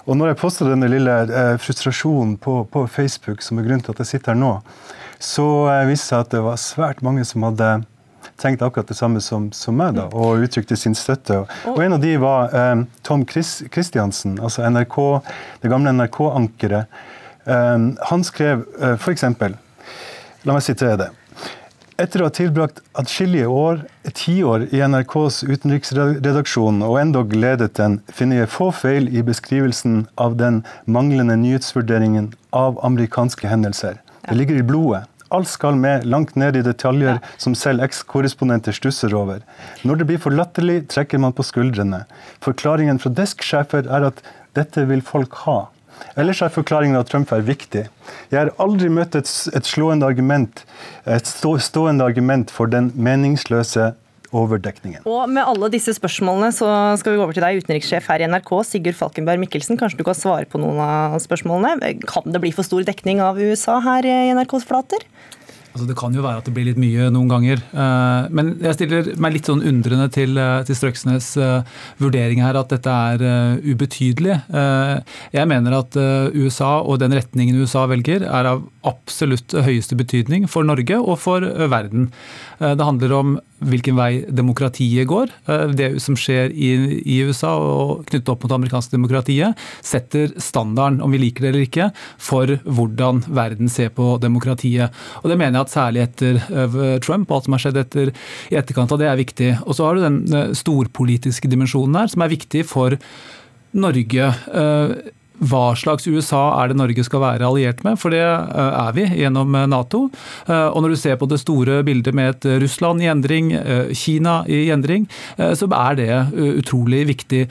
Og når jeg posta denne lille eh, frustrasjonen på, på, Facebook, som er grunnen til at jeg sitter her nå, så eh, viste det seg at det var svært mange som hadde tenkt akkurat det samme som, som meg, da, og uttrykte sin støtte. Og en av de var um, Tom Christiansen, altså NRK, det gamle NRK-ankeret. Um, han skrev uh, f.eks. La meg sitere det. Etter å ha tilbrakt atskillige år, tiår, i NRKs utenriksredaksjon og endog ledet den, finner jeg få feil i beskrivelsen av den manglende nyhetsvurderingen av amerikanske hendelser. Det ligger i blodet. Alt skal med langt ned i detaljer ja. som selv ekskorrespondenter stusser over. Når det blir for latterlig, trekker man på skuldrene. Forklaringen fra desksjefer er at dette vil folk ha. Ellers er forklaringen at Trump er viktig. Jeg har aldri møtt et, et slående argument, et stående argument for den meningsløse overdekningen. Og Med alle disse spørsmålene så skal vi gå over til deg, utenrikssjef her i NRK, Sigurd Falkenberg Mikkelsen. Kanskje du kan svare på noen av spørsmålene. Kan det bli for stor dekning av USA her i NRKs flater? Altså, det kan jo være at det blir litt mye noen ganger. Eh, men jeg stiller meg litt sånn undrende til, eh, til Strøksnes eh, vurdering her, at dette er ubetydelig. Jeg mener at USA og den retningen USA velger, er av absolutt høyeste betydning for Norge og for verden. Det handler om hvilken vei demokratiet går. Det som skjer i, i USA og knyttet opp mot det amerikanske demokratiet, setter standarden, om vi liker det eller ikke, for hvordan verden ser på demokratiet. Og det mener jeg at særlig etter eh, Trump og alt som har skjedd etter, i etterkant av det, er viktig. Og så har du den eh, storpolitiske dimensjonen her, som er viktig for Norge. Eh, hva slags USA er det Norge skal være alliert med? For det er vi gjennom Nato. Og når du ser på det store bildet med et Russland i endring, Kina i endring, så er det utrolig viktig.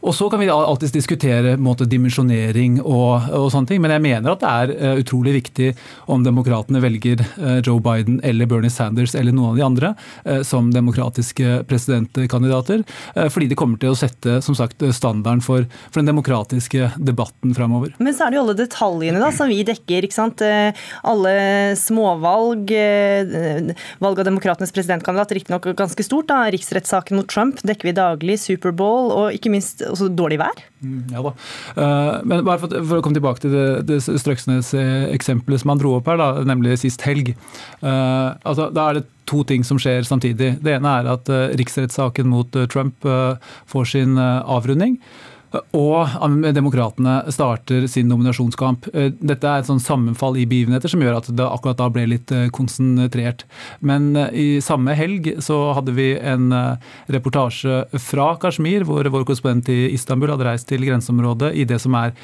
Og Så kan vi alltids diskutere dimensjonering og, og, sånne ting, men jeg mener at det er uh, utrolig viktig om demokratene velger uh, Joe Biden eller Bernie Sanders eller noen av de andre uh, som demokratiske presidentkandidater. fordi det kommer til å sette som sagt, standarden for, for den demokratiske debatten framover. Men så er det jo alle detaljene da, som vi dekker. ikke sant? Alle småvalg, valg av demokratenes presidentkandidat, riktignok ganske stort. da, Riksrettssaken mot Trump dekker vi daglig, Superbowl og ikke minst også dårlig vær? Mm, ja da. Uh, men bare for, å komme tilbake til det, det Strøksnes-eksempelet som han dro opp her, da, nemlig sist helg. Uh, altså, da er det to ting som skjer samtidig. Det ene er at uh, riksrettssaken mot Trump får sin avrunding. Og Demokratene starter sin nominasjonskamp. Eh, dette er et sånn sammenfall i begivenheter som gjør at det akkurat da ble litt eh, konsentrert. Men eh, i samme helg så hadde vi en reportasje fra Kashmir, hvor vår korrespondent i Istanbul hadde reist til grenseområdet i det som er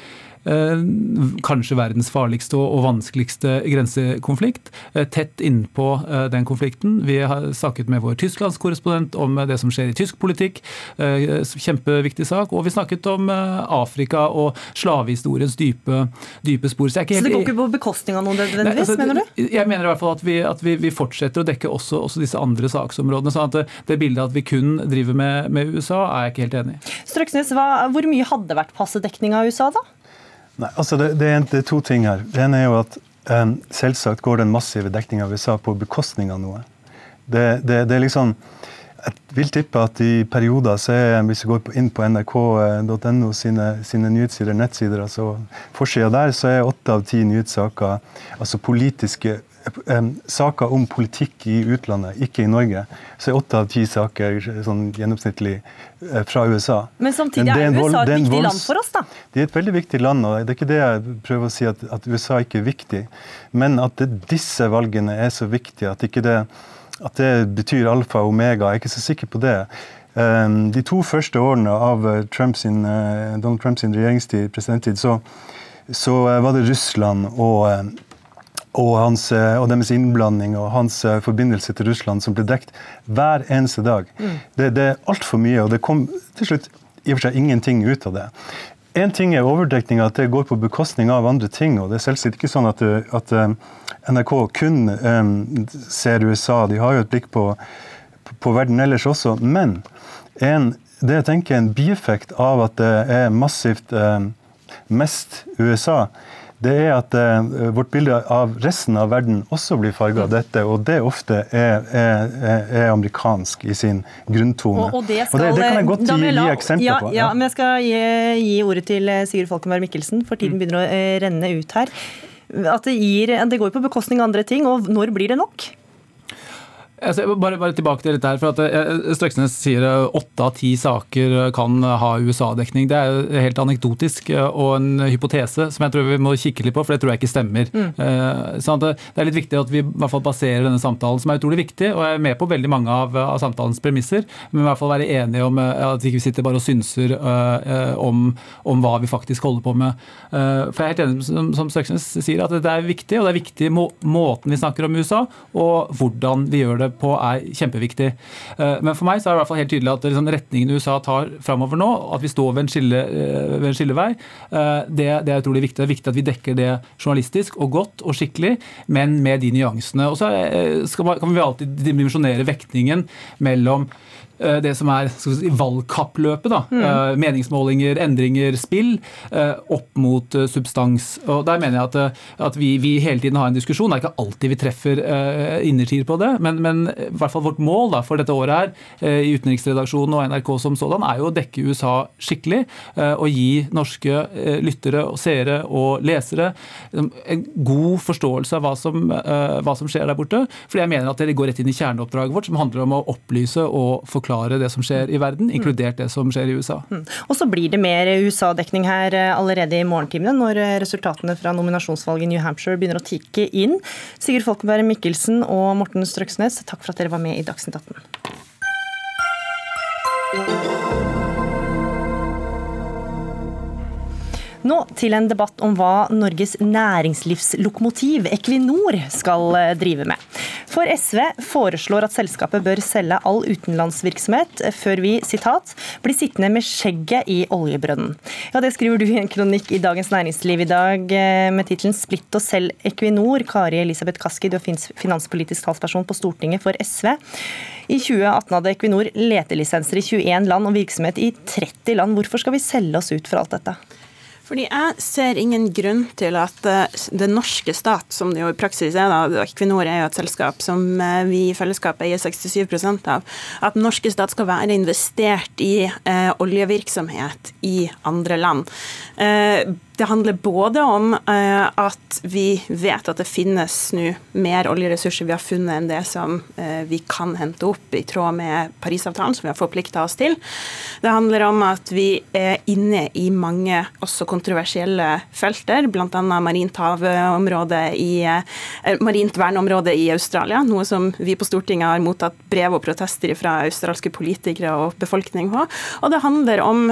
kanskje verdens farligste og vanskeligste grensekonflikt. Eh, tett innpå eh, den konflikten. Vi har snakket med vår tysklandskorrespondent om det som skjer i tysk politikk. Kjempeviktig sak. Og vi snakket om Afrika og slavehistoriens dype, dype spor. Så, Så, det går ikke på bekostning av noe nødvendigvis, altså, mener du? Jeg mener i hvert fall at vi, at vi, vi fortsetter å dekke også, også, disse andre saksområdene. sånn at det, det bildet at vi kun driver med, med USA, er jeg ikke helt enig i. Strøksnes, hvor mye hadde vært passedekning av USA, da? Nei, altså det, det, er, det, er, to ting her. Det ene er jo at um, selvsagt går den massive dekninga av USA på bekostning av noe. Det, det, er liksom Jeg vil tippe at i perioder så er, hvis vi går inn på nrk.no sine, sine nyhetssider, nettsider, altså forsida der, så er åtte av ti nyhetssaker altså politiske saker om politikk i utlandet, ikke i Norge, så er åtte av ti saker sånn gjennomsnittlig eh, fra USA. Men samtidig er, er USA et viktig land for oss, da? Det er et veldig viktig land. og Det er ikke det jeg prøver å si, at, at USA ikke er viktig. Men at det, disse valgene er så viktige, at, det, at det betyr alfa og omega, jeg er ikke så sikker på det. De to første årene av eh, Trumps, eh, Donald Trumps regjeringstid, presidenttid, så, så var det Russland og og, hans, eh, og, deres innblanding og hans eh, forbindelse til Russland som ble dekt hver eneste dag. Mm. Det, det, er altfor mye, og det kom til slutt i og for seg ingenting ut av det. Én ting er overdekning, at det går på bekostning av andre ting. og Det er selvsagt ikke sånn at, at eh, NRK kun um, ser USA, de har jo et blikk på, på verden ellers også. Men en, det jeg tenker er en bieffekt av at det er massivt um, mest USA, det er at eh, vårt bilde av resten av verden også blir farga av dette, og det ofte er, er, er, amerikansk i sin grunntone. Og, og, det, skal, og det, det, kan jeg godt gi, la, gi eksempler ja, på. Ja. ja, men Jeg skal gi, gi, ordet til eh, Sigurd Falkenberg Mikkelsen, for tiden mm. begynner å uh, renne ut her. At det, gir, det går på bekostning av andre ting, og når blir det nok? Altså, bare, bare, tilbake til dette her, for at eh, Strøksnes sier åtte av ti saker kan ha USA-dekning. Det er helt anekdotisk og en hypotese som jeg tror vi må kikke litt på, for det tror jeg ikke stemmer. Mm. Så det er litt viktig at vi i hvert fall baserer denne samtalen, som er utrolig viktig, og jeg er med på veldig mange av, av samtalens premisser, men i hvert fall være enige om at vi ikke sitter bare og synser om, om hva vi faktisk holder på med. For jeg er helt enig som, som Strøksnes sier, at det er viktig, og det er viktig må, måten vi snakker om USA, og hvordan vi gjør det på er kjempeviktig. Eh, men for meg så er det hvert fall helt tydelig at liksom retningen USA tar framover nå, at vi står ved en, skille, eh, ved en skillevei, eh, det, det, er utrolig viktig. Det er viktig at vi dekker det journalistisk og godt og skikkelig, men med de nyansene. Og så kan vi alltid dimensjonere vektningen mellom Eh, det som er si, valgkappløpet. da, mm. Eh, meningsmålinger, endringer, spill, eh, opp mot substans. Og Der mener jeg at, at vi, vi, hele tiden har en diskusjon. Det er ikke alltid vi treffer innertier på det, men, men, i hvert fall vårt mål da, for dette året her i utenriksredaksjonen og NRK som sådan er jo å dekke USA skikkelig og gi norske lyttere og seere og lesere en god forståelse av hva som, hva som skjer der borte. Fordi jeg mener at det går rett inn i kjerneoppdraget vårt, som handler om å opplyse og forklare forklare det som skjer i verden, inkludert det som skjer i USA. Mm. Og så blir det mer USA-dekning her eh, allerede i morgentimene, når eh, resultatene fra nominasjonsvalget i New Hampshire begynner å tikke inn. Sigurd Folkeberg, Mikkelsen og Morten Strøksnes, takk for at dere var med i Dagsnytt 18. Nå til en debatt om hva Norges næringslivslokomotiv Equinor skal eh, drive med. For SV foreslår at selskapet bør selge all utenlandsvirksomhet før vi sitat, blir sittende med skjegget i oljebrønnen. Ja, Det skriver du i en kronikk i Dagens Næringsliv i dag eh, med tittelen 'Splitt og selg Equinor'. Kari Elisabeth Kaski, du er finanspolitisk talsperson på Stortinget for SV. I 2018 hadde Equinor letelisenser i 21 land og virksomhet i 30 land. Hvorfor skal vi selge oss ut for alt dette? Fordi jeg ser ingen grunn til at eh, det norske stat, som det jo i praksis er, da, Equinor er jo et selskap som eh, vi i fellesskap eier 67% av, at den norske stat skal være investert i eh, oljevirksomhet i andre land. Eh, det handler både om uh, at vi vet at det finnes nå mer oljeressurser vi har funnet enn det som uh, vi kan hente opp i tråd med Parisavtalen, som vi har forplikta oss til. Det handler om at vi er inne i mange også kontroversielle felter, bl.a. marint havområde i uh, marint verneområde i Australia, noe som vi på Stortinget har mottatt brev og protester fra australske politikere og befolkning på. Og det handler om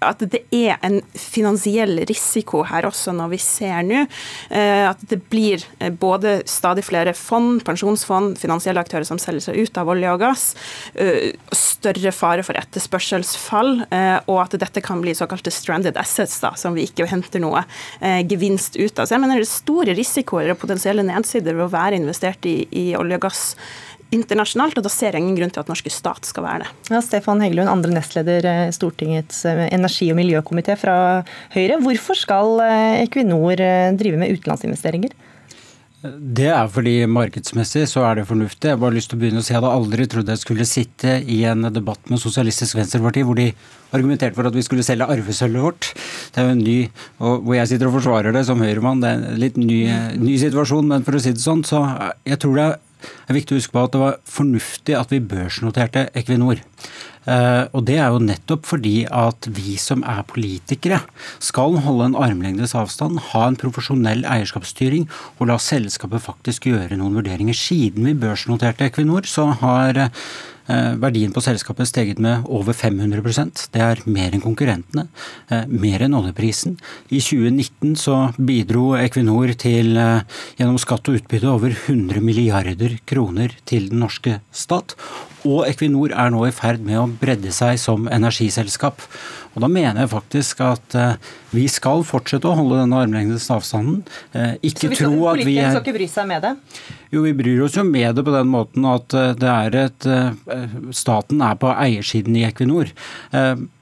at det er en finansiell risiko her også, når vi ser nå eh, at det blir eh, både stadig flere fond, pensjonsfond, finansielle aktører som selger seg ut av olje og gass, eh, større fare for etterspørselsfall, og at dette kan bli såkalte stranded assets, da, som vi ikke henter noe gevinst ut av. Så jeg mener det er store risikoer og potensielle nedsider ved å være investert i, i olje og gass internasjonalt, og da ser jeg ingen grunn til at norske stat skal være det. Ja, Stefan Heggelund, andre nestleder i eh, Stortingets eh, energi- og miljøkomité fra Høyre. Hvorfor skal eh, Equinor drive med utenlandsinvesteringer? Det er fordi markedsmessig så er det fornuftig. Jeg har bare lyst til å begynne å si jeg hadde aldri trodd jeg skulle sitte i en debatt med Sosialistisk Venstreparti hvor de argumenterte for at vi skulle selge arvesølvet vårt. Det er jo en ny, og hvor jeg sitter og forsvarer det som høyremann. Det er en litt ny, ny situasjon, men for å si det sånn, så jeg tror det er det er viktig å huske på at det var fornuftig at vi børsnoterte Equinor. Uh, og Det er jo nettopp fordi at vi som er politikere skal holde en armlengdes avstand, ha en profesjonell eierskapsstyring og la selskapet faktisk gjøre noen vurderinger. Siden vi børsnoterte Equinor, så har uh, verdien på selskapet steget med over 500% Det er mer enn konkurrentene, uh, mer enn oljeprisen. I 2019 så bidro Equinor til gjennom skatt og utbytte over 100 milliarder kroner til den norske stat. Og Equinor er nå i ferd med å bredde seg som energiselskap. Og Da mener jeg faktisk at uh, vi skal fortsette å holde denne armlengdes avstanden. Uh, ikke Så tro at vi er skal ikke bry seg med det? Jo, vi bryr oss jo med det på den måten at uh, det er et Staten er på eiersiden i Equinor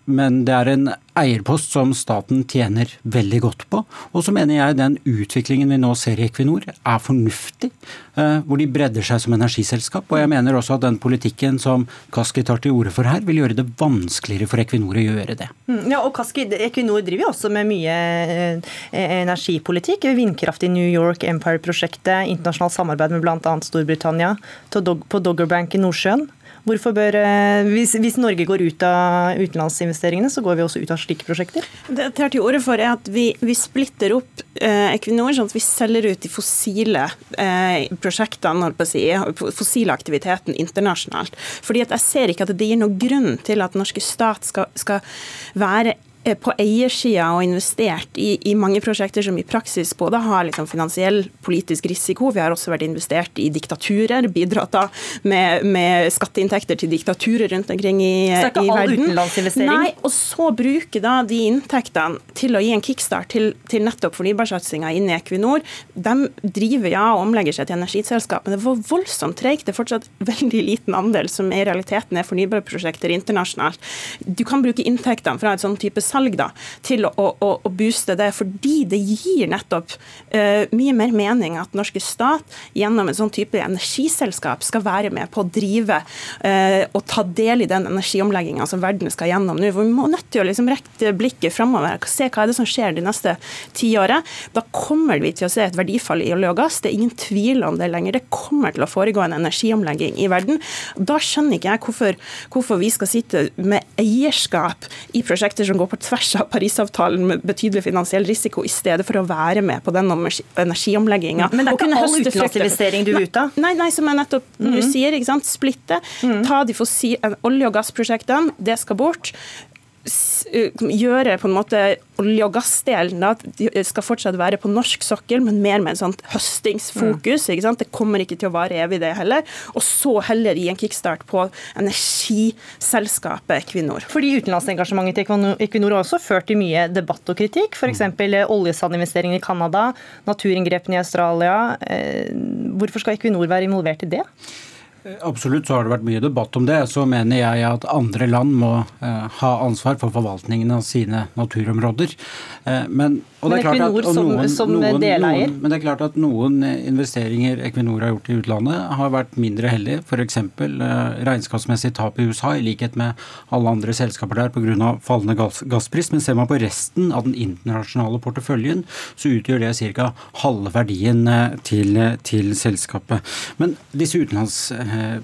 men det er en eierpost som staten tjener veldig godt på. Og så mener jeg den utviklingen vi nå ser i Equinor er fornuftig, eh, hvor de bredder seg som energiselskap. Og jeg mener også at den politikken som Kaski tar til orde for her, vil gjøre det vanskeligere for Equinor å gjøre det. Mm, ja, og Kaski, Equinor driver jo også med mye eh, energipolitikk. Vindkraft i New York, Empire-prosjektet, internasjonalt samarbeid med bl.a. Storbritannia på Doggerbank i Nordsjøen. Hvorfor bør, eh, hvis, hvis, Norge går ut av utenlandsinvesteringene, så går vi også ut av slike prosjekter? Det jeg tar til orde for er at vi, vi splitter opp eh, Equinor, sånn at vi selger ut de fossile eh, prosjektene, si, fossile aktiviteten internasjonalt. Fordi at Jeg ser ikke at det gir noen grunn til at norske stat skal, skal være Eh, på eiersida og investert i, i, mange prosjekter som i praksis både har liksom finansiell politisk risiko, vi har også vært investert i diktaturer, bidratt da med, med skatteinntekter til diktaturer rundt omkring i, i verden. Er all utenlandsinvestering? Nei, og så bruke da de inntektene til å gi en kickstart til, til nettopp fornybarsatsinga inn i Equinor. De driver ja og omlegger seg til energiselskap, men det var voldsomt tregt. Det er fortsatt veldig liten andel som i realiteten er fornybarprosjekter internasjonalt. Du kan bruke inntektene fra et sånn type salg da, til å, å, å, booste det, fordi det gir nettopp uh, mye mer mening at norske stat gjennom en sånn type energiselskap skal være med på å drive uh, og ta del i den energiomlegginga som verden skal gjennom nå. Vi må nødt til å liksom rekke blikket framover, se hva er det som skjer de neste ti årene. Da kommer vi til å se et verdifall i olje og gass. Det er ingen tvil om det lenger. Det kommer til å foregå en energiomlegging i verden. Da skjønner ikke jeg hvorfor, hvorfor vi skal sitte med eierskap i prosjekter som går på tvers av Parisavtalen med betydelig finansiell risiko, i stedet for å være med på den energiomlegginga. Men det er ikke all utenlandsinvestering du vil ut av? Nei, nei, som jeg nettopp mm -hmm. sier. ikke sant? Splitte. Mm. Ta de olje- og gassprosjektene, det skal bort gjøre på en måte olje- og gassdelen da, skal fortsatt være på norsk sokkel, men mer med en sånt høstingsfokus. Mm. ikke sant? Det kommer ikke til å vare evig, det heller. Og så heller gi en kickstart på energiselskapet Equinor. Fordi utenlandsengasjementet til Equinor har også ført til mye debatt og kritikk. F.eks. Mm. oljesandinvesteringen i Canada, naturinngrepene i Australia. Hvorfor skal Equinor være involvert i det? Absolutt så har det vært mye debatt om det. Så mener jeg at andre land må uh, ha ansvar for forvaltningen av sine naturområder. Uh, men, men Equinor som, noen, som noen, deleier? Noen, men det er klart at noen investeringer Equinor har gjort i utlandet, har vært mindre heldige. F.eks. Uh, regnskapsmessig tap i USA, i likhet med alle andre selskaper der pga. fallende gass, gasspris. Men ser man på resten av den internasjonale porteføljen, så utgjør det ca. halve verdien til, til selskapet. Men disse utenlands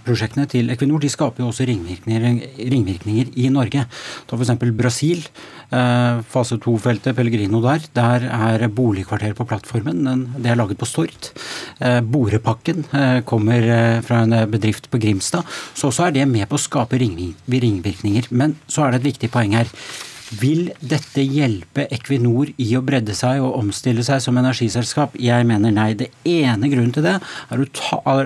prosjektene til Equinor de skaper jo også ringvirkninger, ringvirkninger i Norge. Ta f.eks. Brasil. Eh, fase 2-feltet Pellegrino der. Der er boligkvarter på plattformen. Det er laget på Stord. Eh, borepakken eh, kommer fra en bedrift på Grimstad. Så også er det med på å skape ringvirkninger. Men så er det et viktig poeng her. Vil dette hjelpe Equinor i å bredde seg og omstille seg som energiselskap? Jeg mener nei. Det ene grunnen til det er,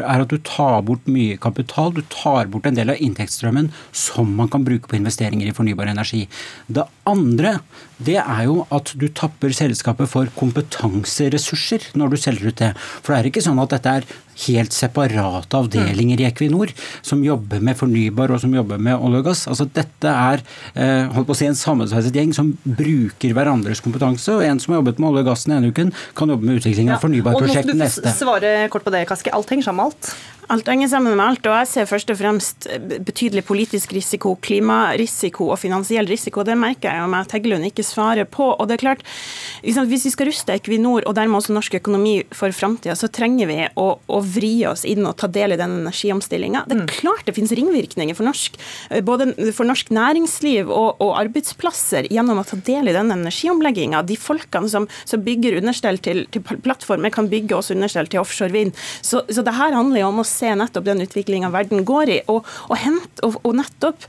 at du tar bort mye kapital. Du tar bort en del av inntektsstrømmen som man kan bruke på investeringer i fornybar energi. Det andre det er jo at du tapper selskapet for kompetanseressurser når du selger ut det. For det er ikke sånn at dette er helt separate avdelinger i Equinor som jobber med fornybar og som jobber med olje og gass. Altså Dette er eh, holdt på å si en sammensveiset gjeng som bruker hverandres kompetanse. og En som har jobbet med olje og gass den ene uken, kan jobbe med utvikling av ja. fornybarprosjekt neste. Og nå skal du svare kort på det, Kaski. Alt henger sammen med alt? Alt henger sammen med alt, og jeg ser først og fremst betydelig politisk risiko, klimarisiko og finansiell risiko. Det merker jeg med at Heggelund ikke svarer på. Og det er klart, Hvis vi skal ruste Equinor og dermed også norsk økonomi for framtida, så trenger vi å, å, vri oss inn og ta del i den energiomstillinga. Det er mm. klart det finnes ringvirkninger for norsk, både for norsk næringsliv og, og arbeidsplasser gjennom å ta del i den energiomlegginga. De folkene som, som bygger understell til, til, plattformer, kan bygge også understell til offshore vind. Så, så det her handler jo om å se nettopp den utviklinga verden går i, og, og, hent, og, og, nettopp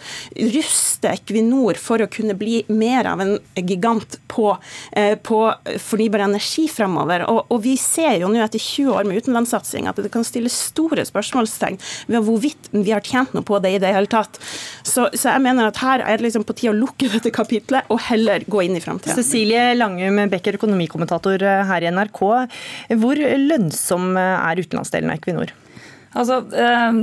ruste Equinor for å kunne bli mer av en gigant på, eh, på fornybar energi fremover. Og, vi ser jo nå etter 20 år med utenlandssatsing at det kan stilles store spørsmålstegn ved hvorvidt vi har tjent noe på det i det hele tatt. Så, så jeg mener at her er det liksom på tide å lukke dette kapitlet og heller gå inn i framtida. Cecilie Langum Becker, økonomikommentator her i NRK. Hvor lønnsom er utenlandsdelen av Equinor? Altså,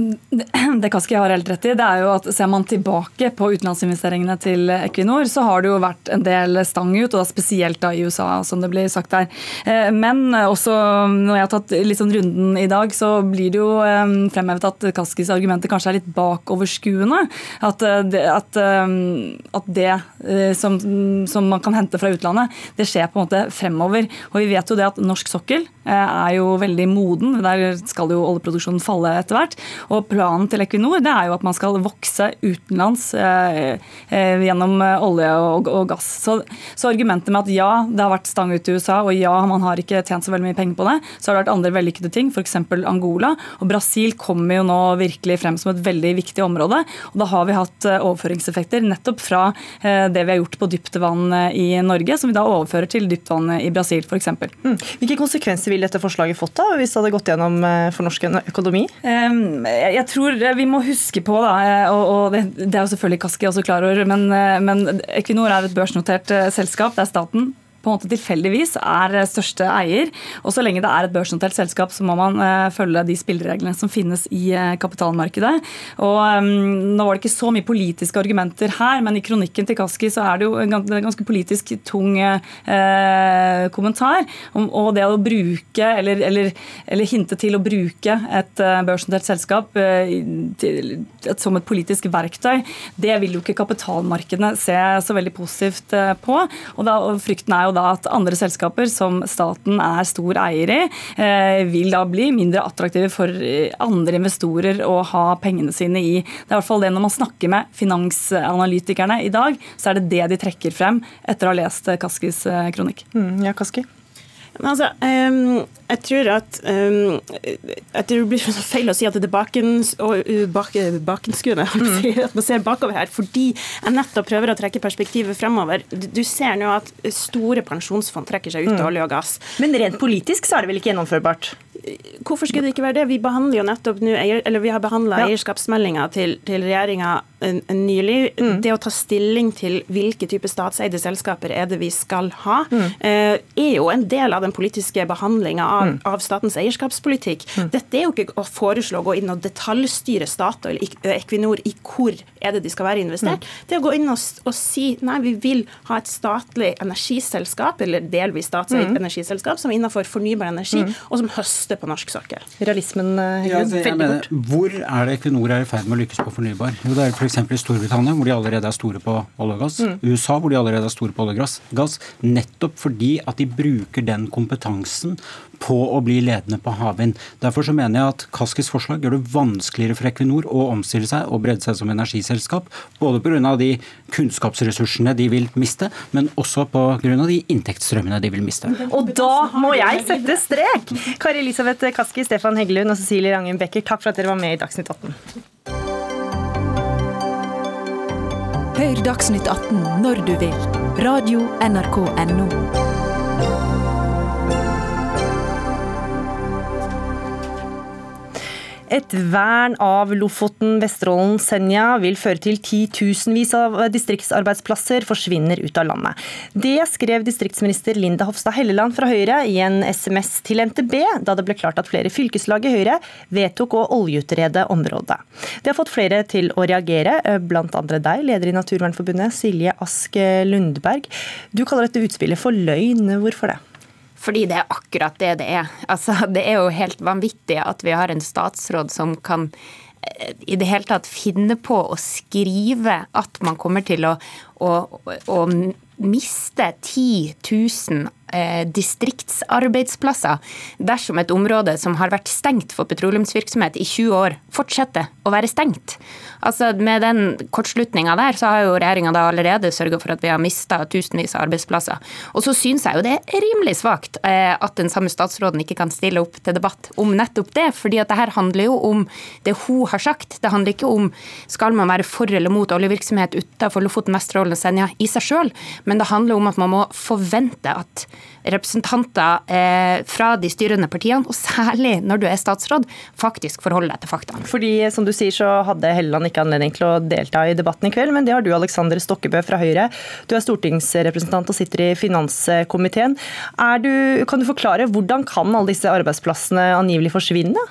Det Kaski har helt rett i, det er jo at ser man tilbake på utenlandsinvesteringene til Equinor, så har det jo vært en del stang ut, og da spesielt da i USA, som det blir sagt der. Men også når jeg har tatt litt sånn runden i dag, så blir det jo fremhevet at Kaskis argumenter kanskje er litt bakoverskuende. At det, at, at det som, som, man kan hente fra utlandet, det skjer på en måte fremover. Og vi vet jo det at norsk sokkel er jo veldig moden. Der skal jo oljeproduksjonen falle etter hvert. Og planen til Equinor det er jo at man skal vokse utenlands eh, eh, gjennom olje og, og gass. Så, så, argumentet med at ja, det har vært stang ut i USA, og ja, man har ikke tjent så veldig mye penger på det, så har det vært andre vellykkede ting, f.eks. Angola. Og Brasil kommer jo nå virkelig frem som et veldig viktig område. Og da har vi hatt eh, overføringseffekter nettopp fra eh, det vi har gjort på dyptvann eh, i Norge, som vi da overfører til dyptvann i Brasil f.eks. Mm. Hvilke konsekvenser vil dette forslaget fått da, hvis det hadde gått gjennom for norsk økonomi? Jeg tror vi må huske på, da, og det er jo selvfølgelig Kaski også klar over, men, men Equinor er et børsnotert selskap. Det er staten på en måte tilfeldigvis er største eier. Og så lenge det er et børsnotert selskap, så må man uh, følge de spillereglene som finnes i uh, kapitalmarkedet. Og um, Nå var det ikke så mye politiske argumenter her, men i kronikken til Kaski så er det jo en ganske politisk tung kommentar. Om, og det å bruke, eller, eller, eller, hinte til å bruke et børsnotert selskap som et politisk verktøy, det vil jo ikke kapitalmarkedene se så veldig positivt på. Og, da, frykten er jo da at andre selskaper som staten er stor eier i, eh, vil da bli mindre attraktive for eh, andre investorer å ha pengene sine i. Det er i hvert fall det når man snakker med finansanalytikerne i dag, så er det det de trekker frem etter å ha lest Kaskis eh, kronikk. Mm, ja, Kaski? Altså, um, jeg tror at um, at det blir feil å si at det er bakens, bak, bakenskuende. Mm. At man ser bakover her. Fordi jeg nettopp prøver å trekke perspektivet fremover. Du ser nå at store pensjonsfond trekker seg ut av mm. olje og gass. Men rent politisk så er det vel ikke gjennomførbart? Hvorfor skulle det ikke være det? Vi behandler jo nettopp nå, eller vi har behandla ja. eierskapsmeldinga til, til regjeringa nylig. Mm. Det å ta stilling til hvilke type statseide selskaper er det vi skal ha, mm. Eh, er jo en del av den politiske behandlinga av, mm. av, statens eierskapspolitikk. Mm. Dette er jo ikke å foreslå å gå inn og detaljstyre Statoil, Equinor, i hvor er det de skal være investert. Mm. Det å gå inn og, og, si nei, vi vil ha et statlig energiselskap, eller delvis statseid mm. energiselskap, som er innenfor fornybar energi, og som høster på norsk sokkel. Realismen uh, ja, altså, veldig bort. Hvor er det Equinor er i ferd med å lykkes på fornybar? Jo, det er f.eks. i Storbritannia, hvor de allerede er store på olje og gass. USA, hvor de allerede er store på olje og gass. Nettopp fordi at de bruker den kompetansen på å bli ledende på havvind. Derfor så mener jeg at Kaskis forslag gjør det vanskeligere for Equinor å omstille seg og bredde seg som energiselskap. Både pga. de kunnskapsressursene de vil miste, men også pga. de inntektsstrømmene de vil miste. Og da må jeg sette strek! Kari Elisabeth Kaski, Stefan Heggelund og Cecilie Rangen Becker, takk for at dere var med i Dagsnytt 18. Hør Dagsnytt 18 når du vil. Radio NRK Radio.nrk.no. Et vern av Lofoten, Vesterålen, Senja vil føre til titusenvis av distriktsarbeidsplasser forsvinner ut av landet. Det skrev distriktsminister Linda Hofstad Helleland fra Høyre i en SMS til NTB, da det ble klart at flere fylkeslag i Høyre vedtok å oljeutrede området. Det har fått flere til å reagere, andre deg, leder i Naturvernforbundet, Silje Ask Lundberg. Du kaller dette utspillet for løgn. Hvorfor det? Fordi det er akkurat det det er. Altså, det er jo helt vanvittig at vi har en statsråd som kan eh, i det hele tatt finne på å skrive at man kommer til å, å, å miste 10 000 eh, distriktsarbeidsplasser dersom et område som har vært stengt for petroleumsvirksomhet i 20 år, fortsetter å være stengt. Altså Med den kortslutninga der, så har jo regjeringa allerede sørga for at vi har mista tusenvis av arbeidsplasser. Og så syns jeg jo det er rimelig svakt eh, at den samme statsråden ikke kan stille opp til debatt om nettopp det. fordi at det her handler jo om det hun har sagt. Det handler ikke om skal man være for eller mot oljevirksomhet utenfor Lofoten, Vesterålen og Senja i seg sjøl, men det handler om at man må forvente at representanter eh, fra de styrende partiene, og særlig når du er statsråd, faktisk forholder deg til fakta. Fordi som du sier så hadde Helleland ikke anledning til å delta i debatten i kveld, men det har du, Alexander Stokkebø fra Høyre. Du er stortingsrepresentant og sitter i finanskomiteen. Du, kan du forklare hvordan kan alle disse arbeidsplassene angivelig forsvinne?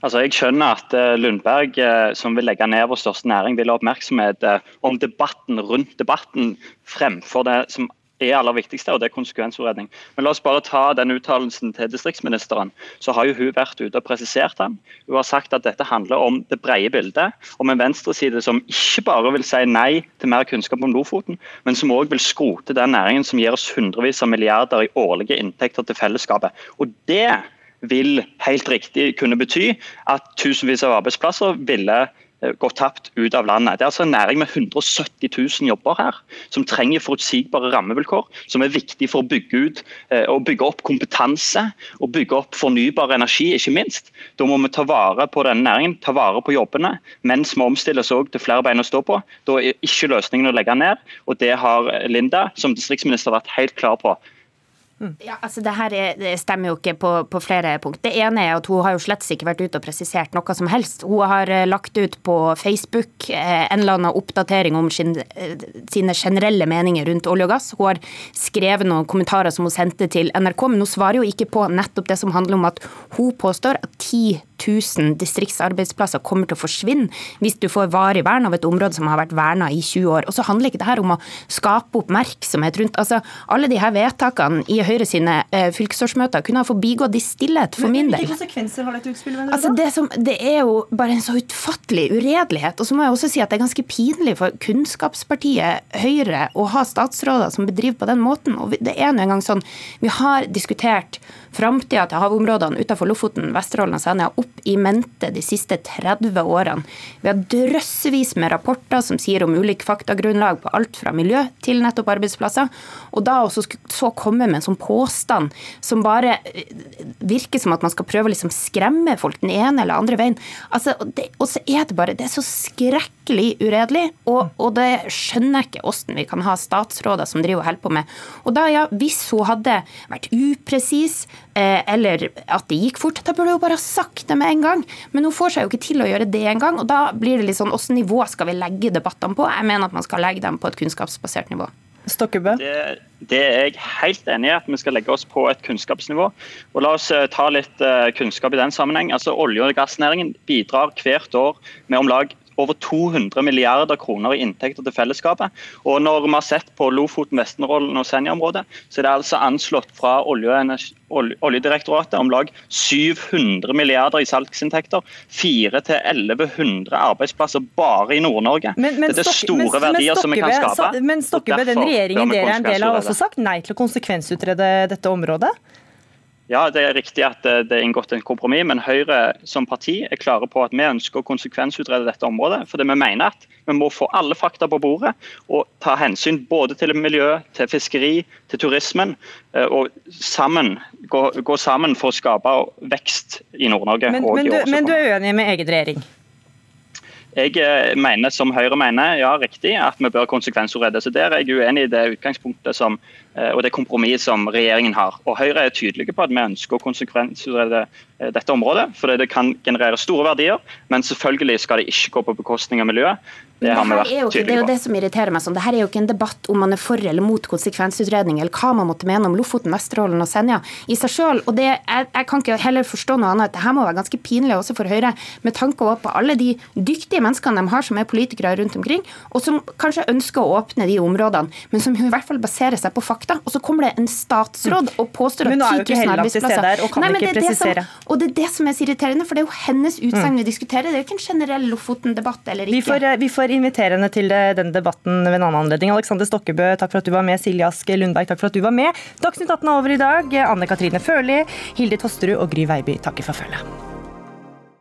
Altså, Jeg skjønner at uh, Lundberg, uh, som vil legge ned vår største næring, vil ha oppmerksomhet uh, om debatten rundt debatten fremfor det som er aller viktigste, og det er konsekvensutredning. Men la oss bare ta den uttalelsen til distriktsministeren. Så har jo hun vært ute og presisert den. Hun har sagt at dette handler om det brede bildet. Om en venstreside som ikke bare vil si nei til mer kunnskap om Lofoten, men som òg vil skrote den næringen som gir oss hundrevis av milliarder i årlige inntekter til fellesskapet. Og det vil helt riktig kunne bety at tusenvis av arbeidsplasser ville Eh, gått tapt ut av landet. Det er altså en næring med 170 000 jobber her, som trenger forutsigbare rammevilkår. Som er viktig for å bygge ut eh, og bygge opp kompetanse og bygge opp fornybar energi, ikke minst. Da må vi ta vare på denne næringen, ta vare på jobbene, mens vi omstiller oss til flere bein å stå på. Da er ikke løsningen å legge ned, og det har Linda som distriktsminister vært helt klar på. Ja, altså det her er, stemmer jo ikke på, på, flere punkt. Det ene er at hun har jo slett ikke vært ute og presisert noe som helst. Hun har eh, lagt ut på Facebook eh, en eller annen oppdatering om sin, eh, sine generelle meninger rundt olje og gass. Hun har skrevet noen kommentarer som hun sendte til NRK, men hun svarer jo ikke på nettopp det som handler om at hun påstår at 10 000 distriktsarbeidsplasser kommer til å forsvinne hvis du får varig vern av et område som har vært verna i 20 år. Og så handler ikke det her om å skape oppmerksomhet rundt altså Alle de her vedtakene i Høyre sine eh, fylkesårsmøter kunne ha forbigått i stillhet for min del. Hvilke konsekvenser har dette utspillet? Altså, det, som, det er jo bare en så utfattelig uredelighet. Og så må jeg også si at det er ganske pinlig for kunnskapspartiet Høyre å ha statsråder som bedriver på den måten. Og det er nå engang sånn, Vi har diskutert framtida til havområdene utenfor Lofoten, Vesterålen og Senja opp i mente de siste 30 årene. Vi har drøssevis med rapporter som sier om ulik faktagrunnlag på alt fra miljø til nettopp arbeidsplasser. Og da også så komme med en sånn påstand som bare eh, virker som at man skal prøve å liksom skremme folk den ene eller andre veien. Altså, og så er det bare Det er så skrekkelig uredelig, og, og det skjønner jeg ikke åssen vi kan ha statsråder som driver og holder på med. Og da, ja, hvis hun hadde vært upresis, eller at det gikk fort, da burde hun bare ha sagt det med en gang. Men hun får seg jo ikke til å gjøre det engang, og da blir det litt sånn hvilket nivå skal vi legge debattene på? Jeg mener at man skal legge dem på et kunnskapsbasert nivå. Stokkebø? Det, det, er jeg helt enig i, at vi skal legge oss på et kunnskapsnivå. Og La oss eh, ta litt uh, kunnskap i den sammenheng. Altså, Olje- og gassnæringen bidrar hvert år med om lag over 200 milliarder kroner i inntekter til fellesskapet. Og når vi har sett på Lofoten, Vesterålen og Senja-området, så er det altså anslått fra Olje- Oljedirektoratet om lag 700 milliarder i salgsinntekter. 400-1100 arbeidsplasser bare i Nord-Norge. Dette er store men, verdier men, som vi kan skape. Men Stokkebø, den regjeringen dere er en del av, har også sagt nei til å konsekvensutrede dette området? Ja, det er riktig at det er inngått en kompromiss, men Høyre som parti er klare på at vi ønsker å konsekvensutrede dette området. Fordi vi mener at vi må få alle fakta på bordet og ta hensyn både til miljø, til fiskeri, til turismen. Eh, og sammen, gå, gå sammen for å skape vekst i Nord-Norge. Men, men, men, du er uenig med egen regjering? Jeg eh, mener, som Høyre mener, ja, riktig, at vi bør konsekvensutrede. Så Der er jeg uenig i det utgangspunktet som Eh, og det kompromisset som regjeringen har. Og Høyre er tydelige på at vi ønsker å konsekvensutrede eh, dette området, fordi det kan generere store verdier, men selvfølgelig skal det ikke gå på bekostning av miljøet. Det det, tydelige på. Det er jo det som irriterer meg sånn. Dette er jo ikke en debatt om man er for eller mot konsekvensutredning, eller hva man måtte mene om Lofoten, Vesterålen og Senja i seg sjøl. Og det, jeg, jeg, kan ikke heller forstå noe annet. Dette må være ganske pinlig også for Høyre, med tanke på alle de dyktige menneskene de har som er politikere rundt omkring, og som kanskje ønsker å åpne de områdene, men som i hvert fall baserer seg på fakta og så kommer det en statsråd og påstår at 10 000 arbeidsplasser og kan Nei, presisere. Som, og det er det som er så irriterende, for det er jo hennes utsagn mm. vi diskuterer. Det er jo ikke en generell Lofoten-debatt eller ikke. Vi får, eh, vi får, invitere henne til denne debatten ved en annen anledning. Alexander Stokkebø, takk for at du var med. Silje Ask Lundberg, takk for at du var med. Dagsnytt 18 er over i dag. Anne Katrine Førli, Hilde Tosterud og Gry Veiby takker for følget.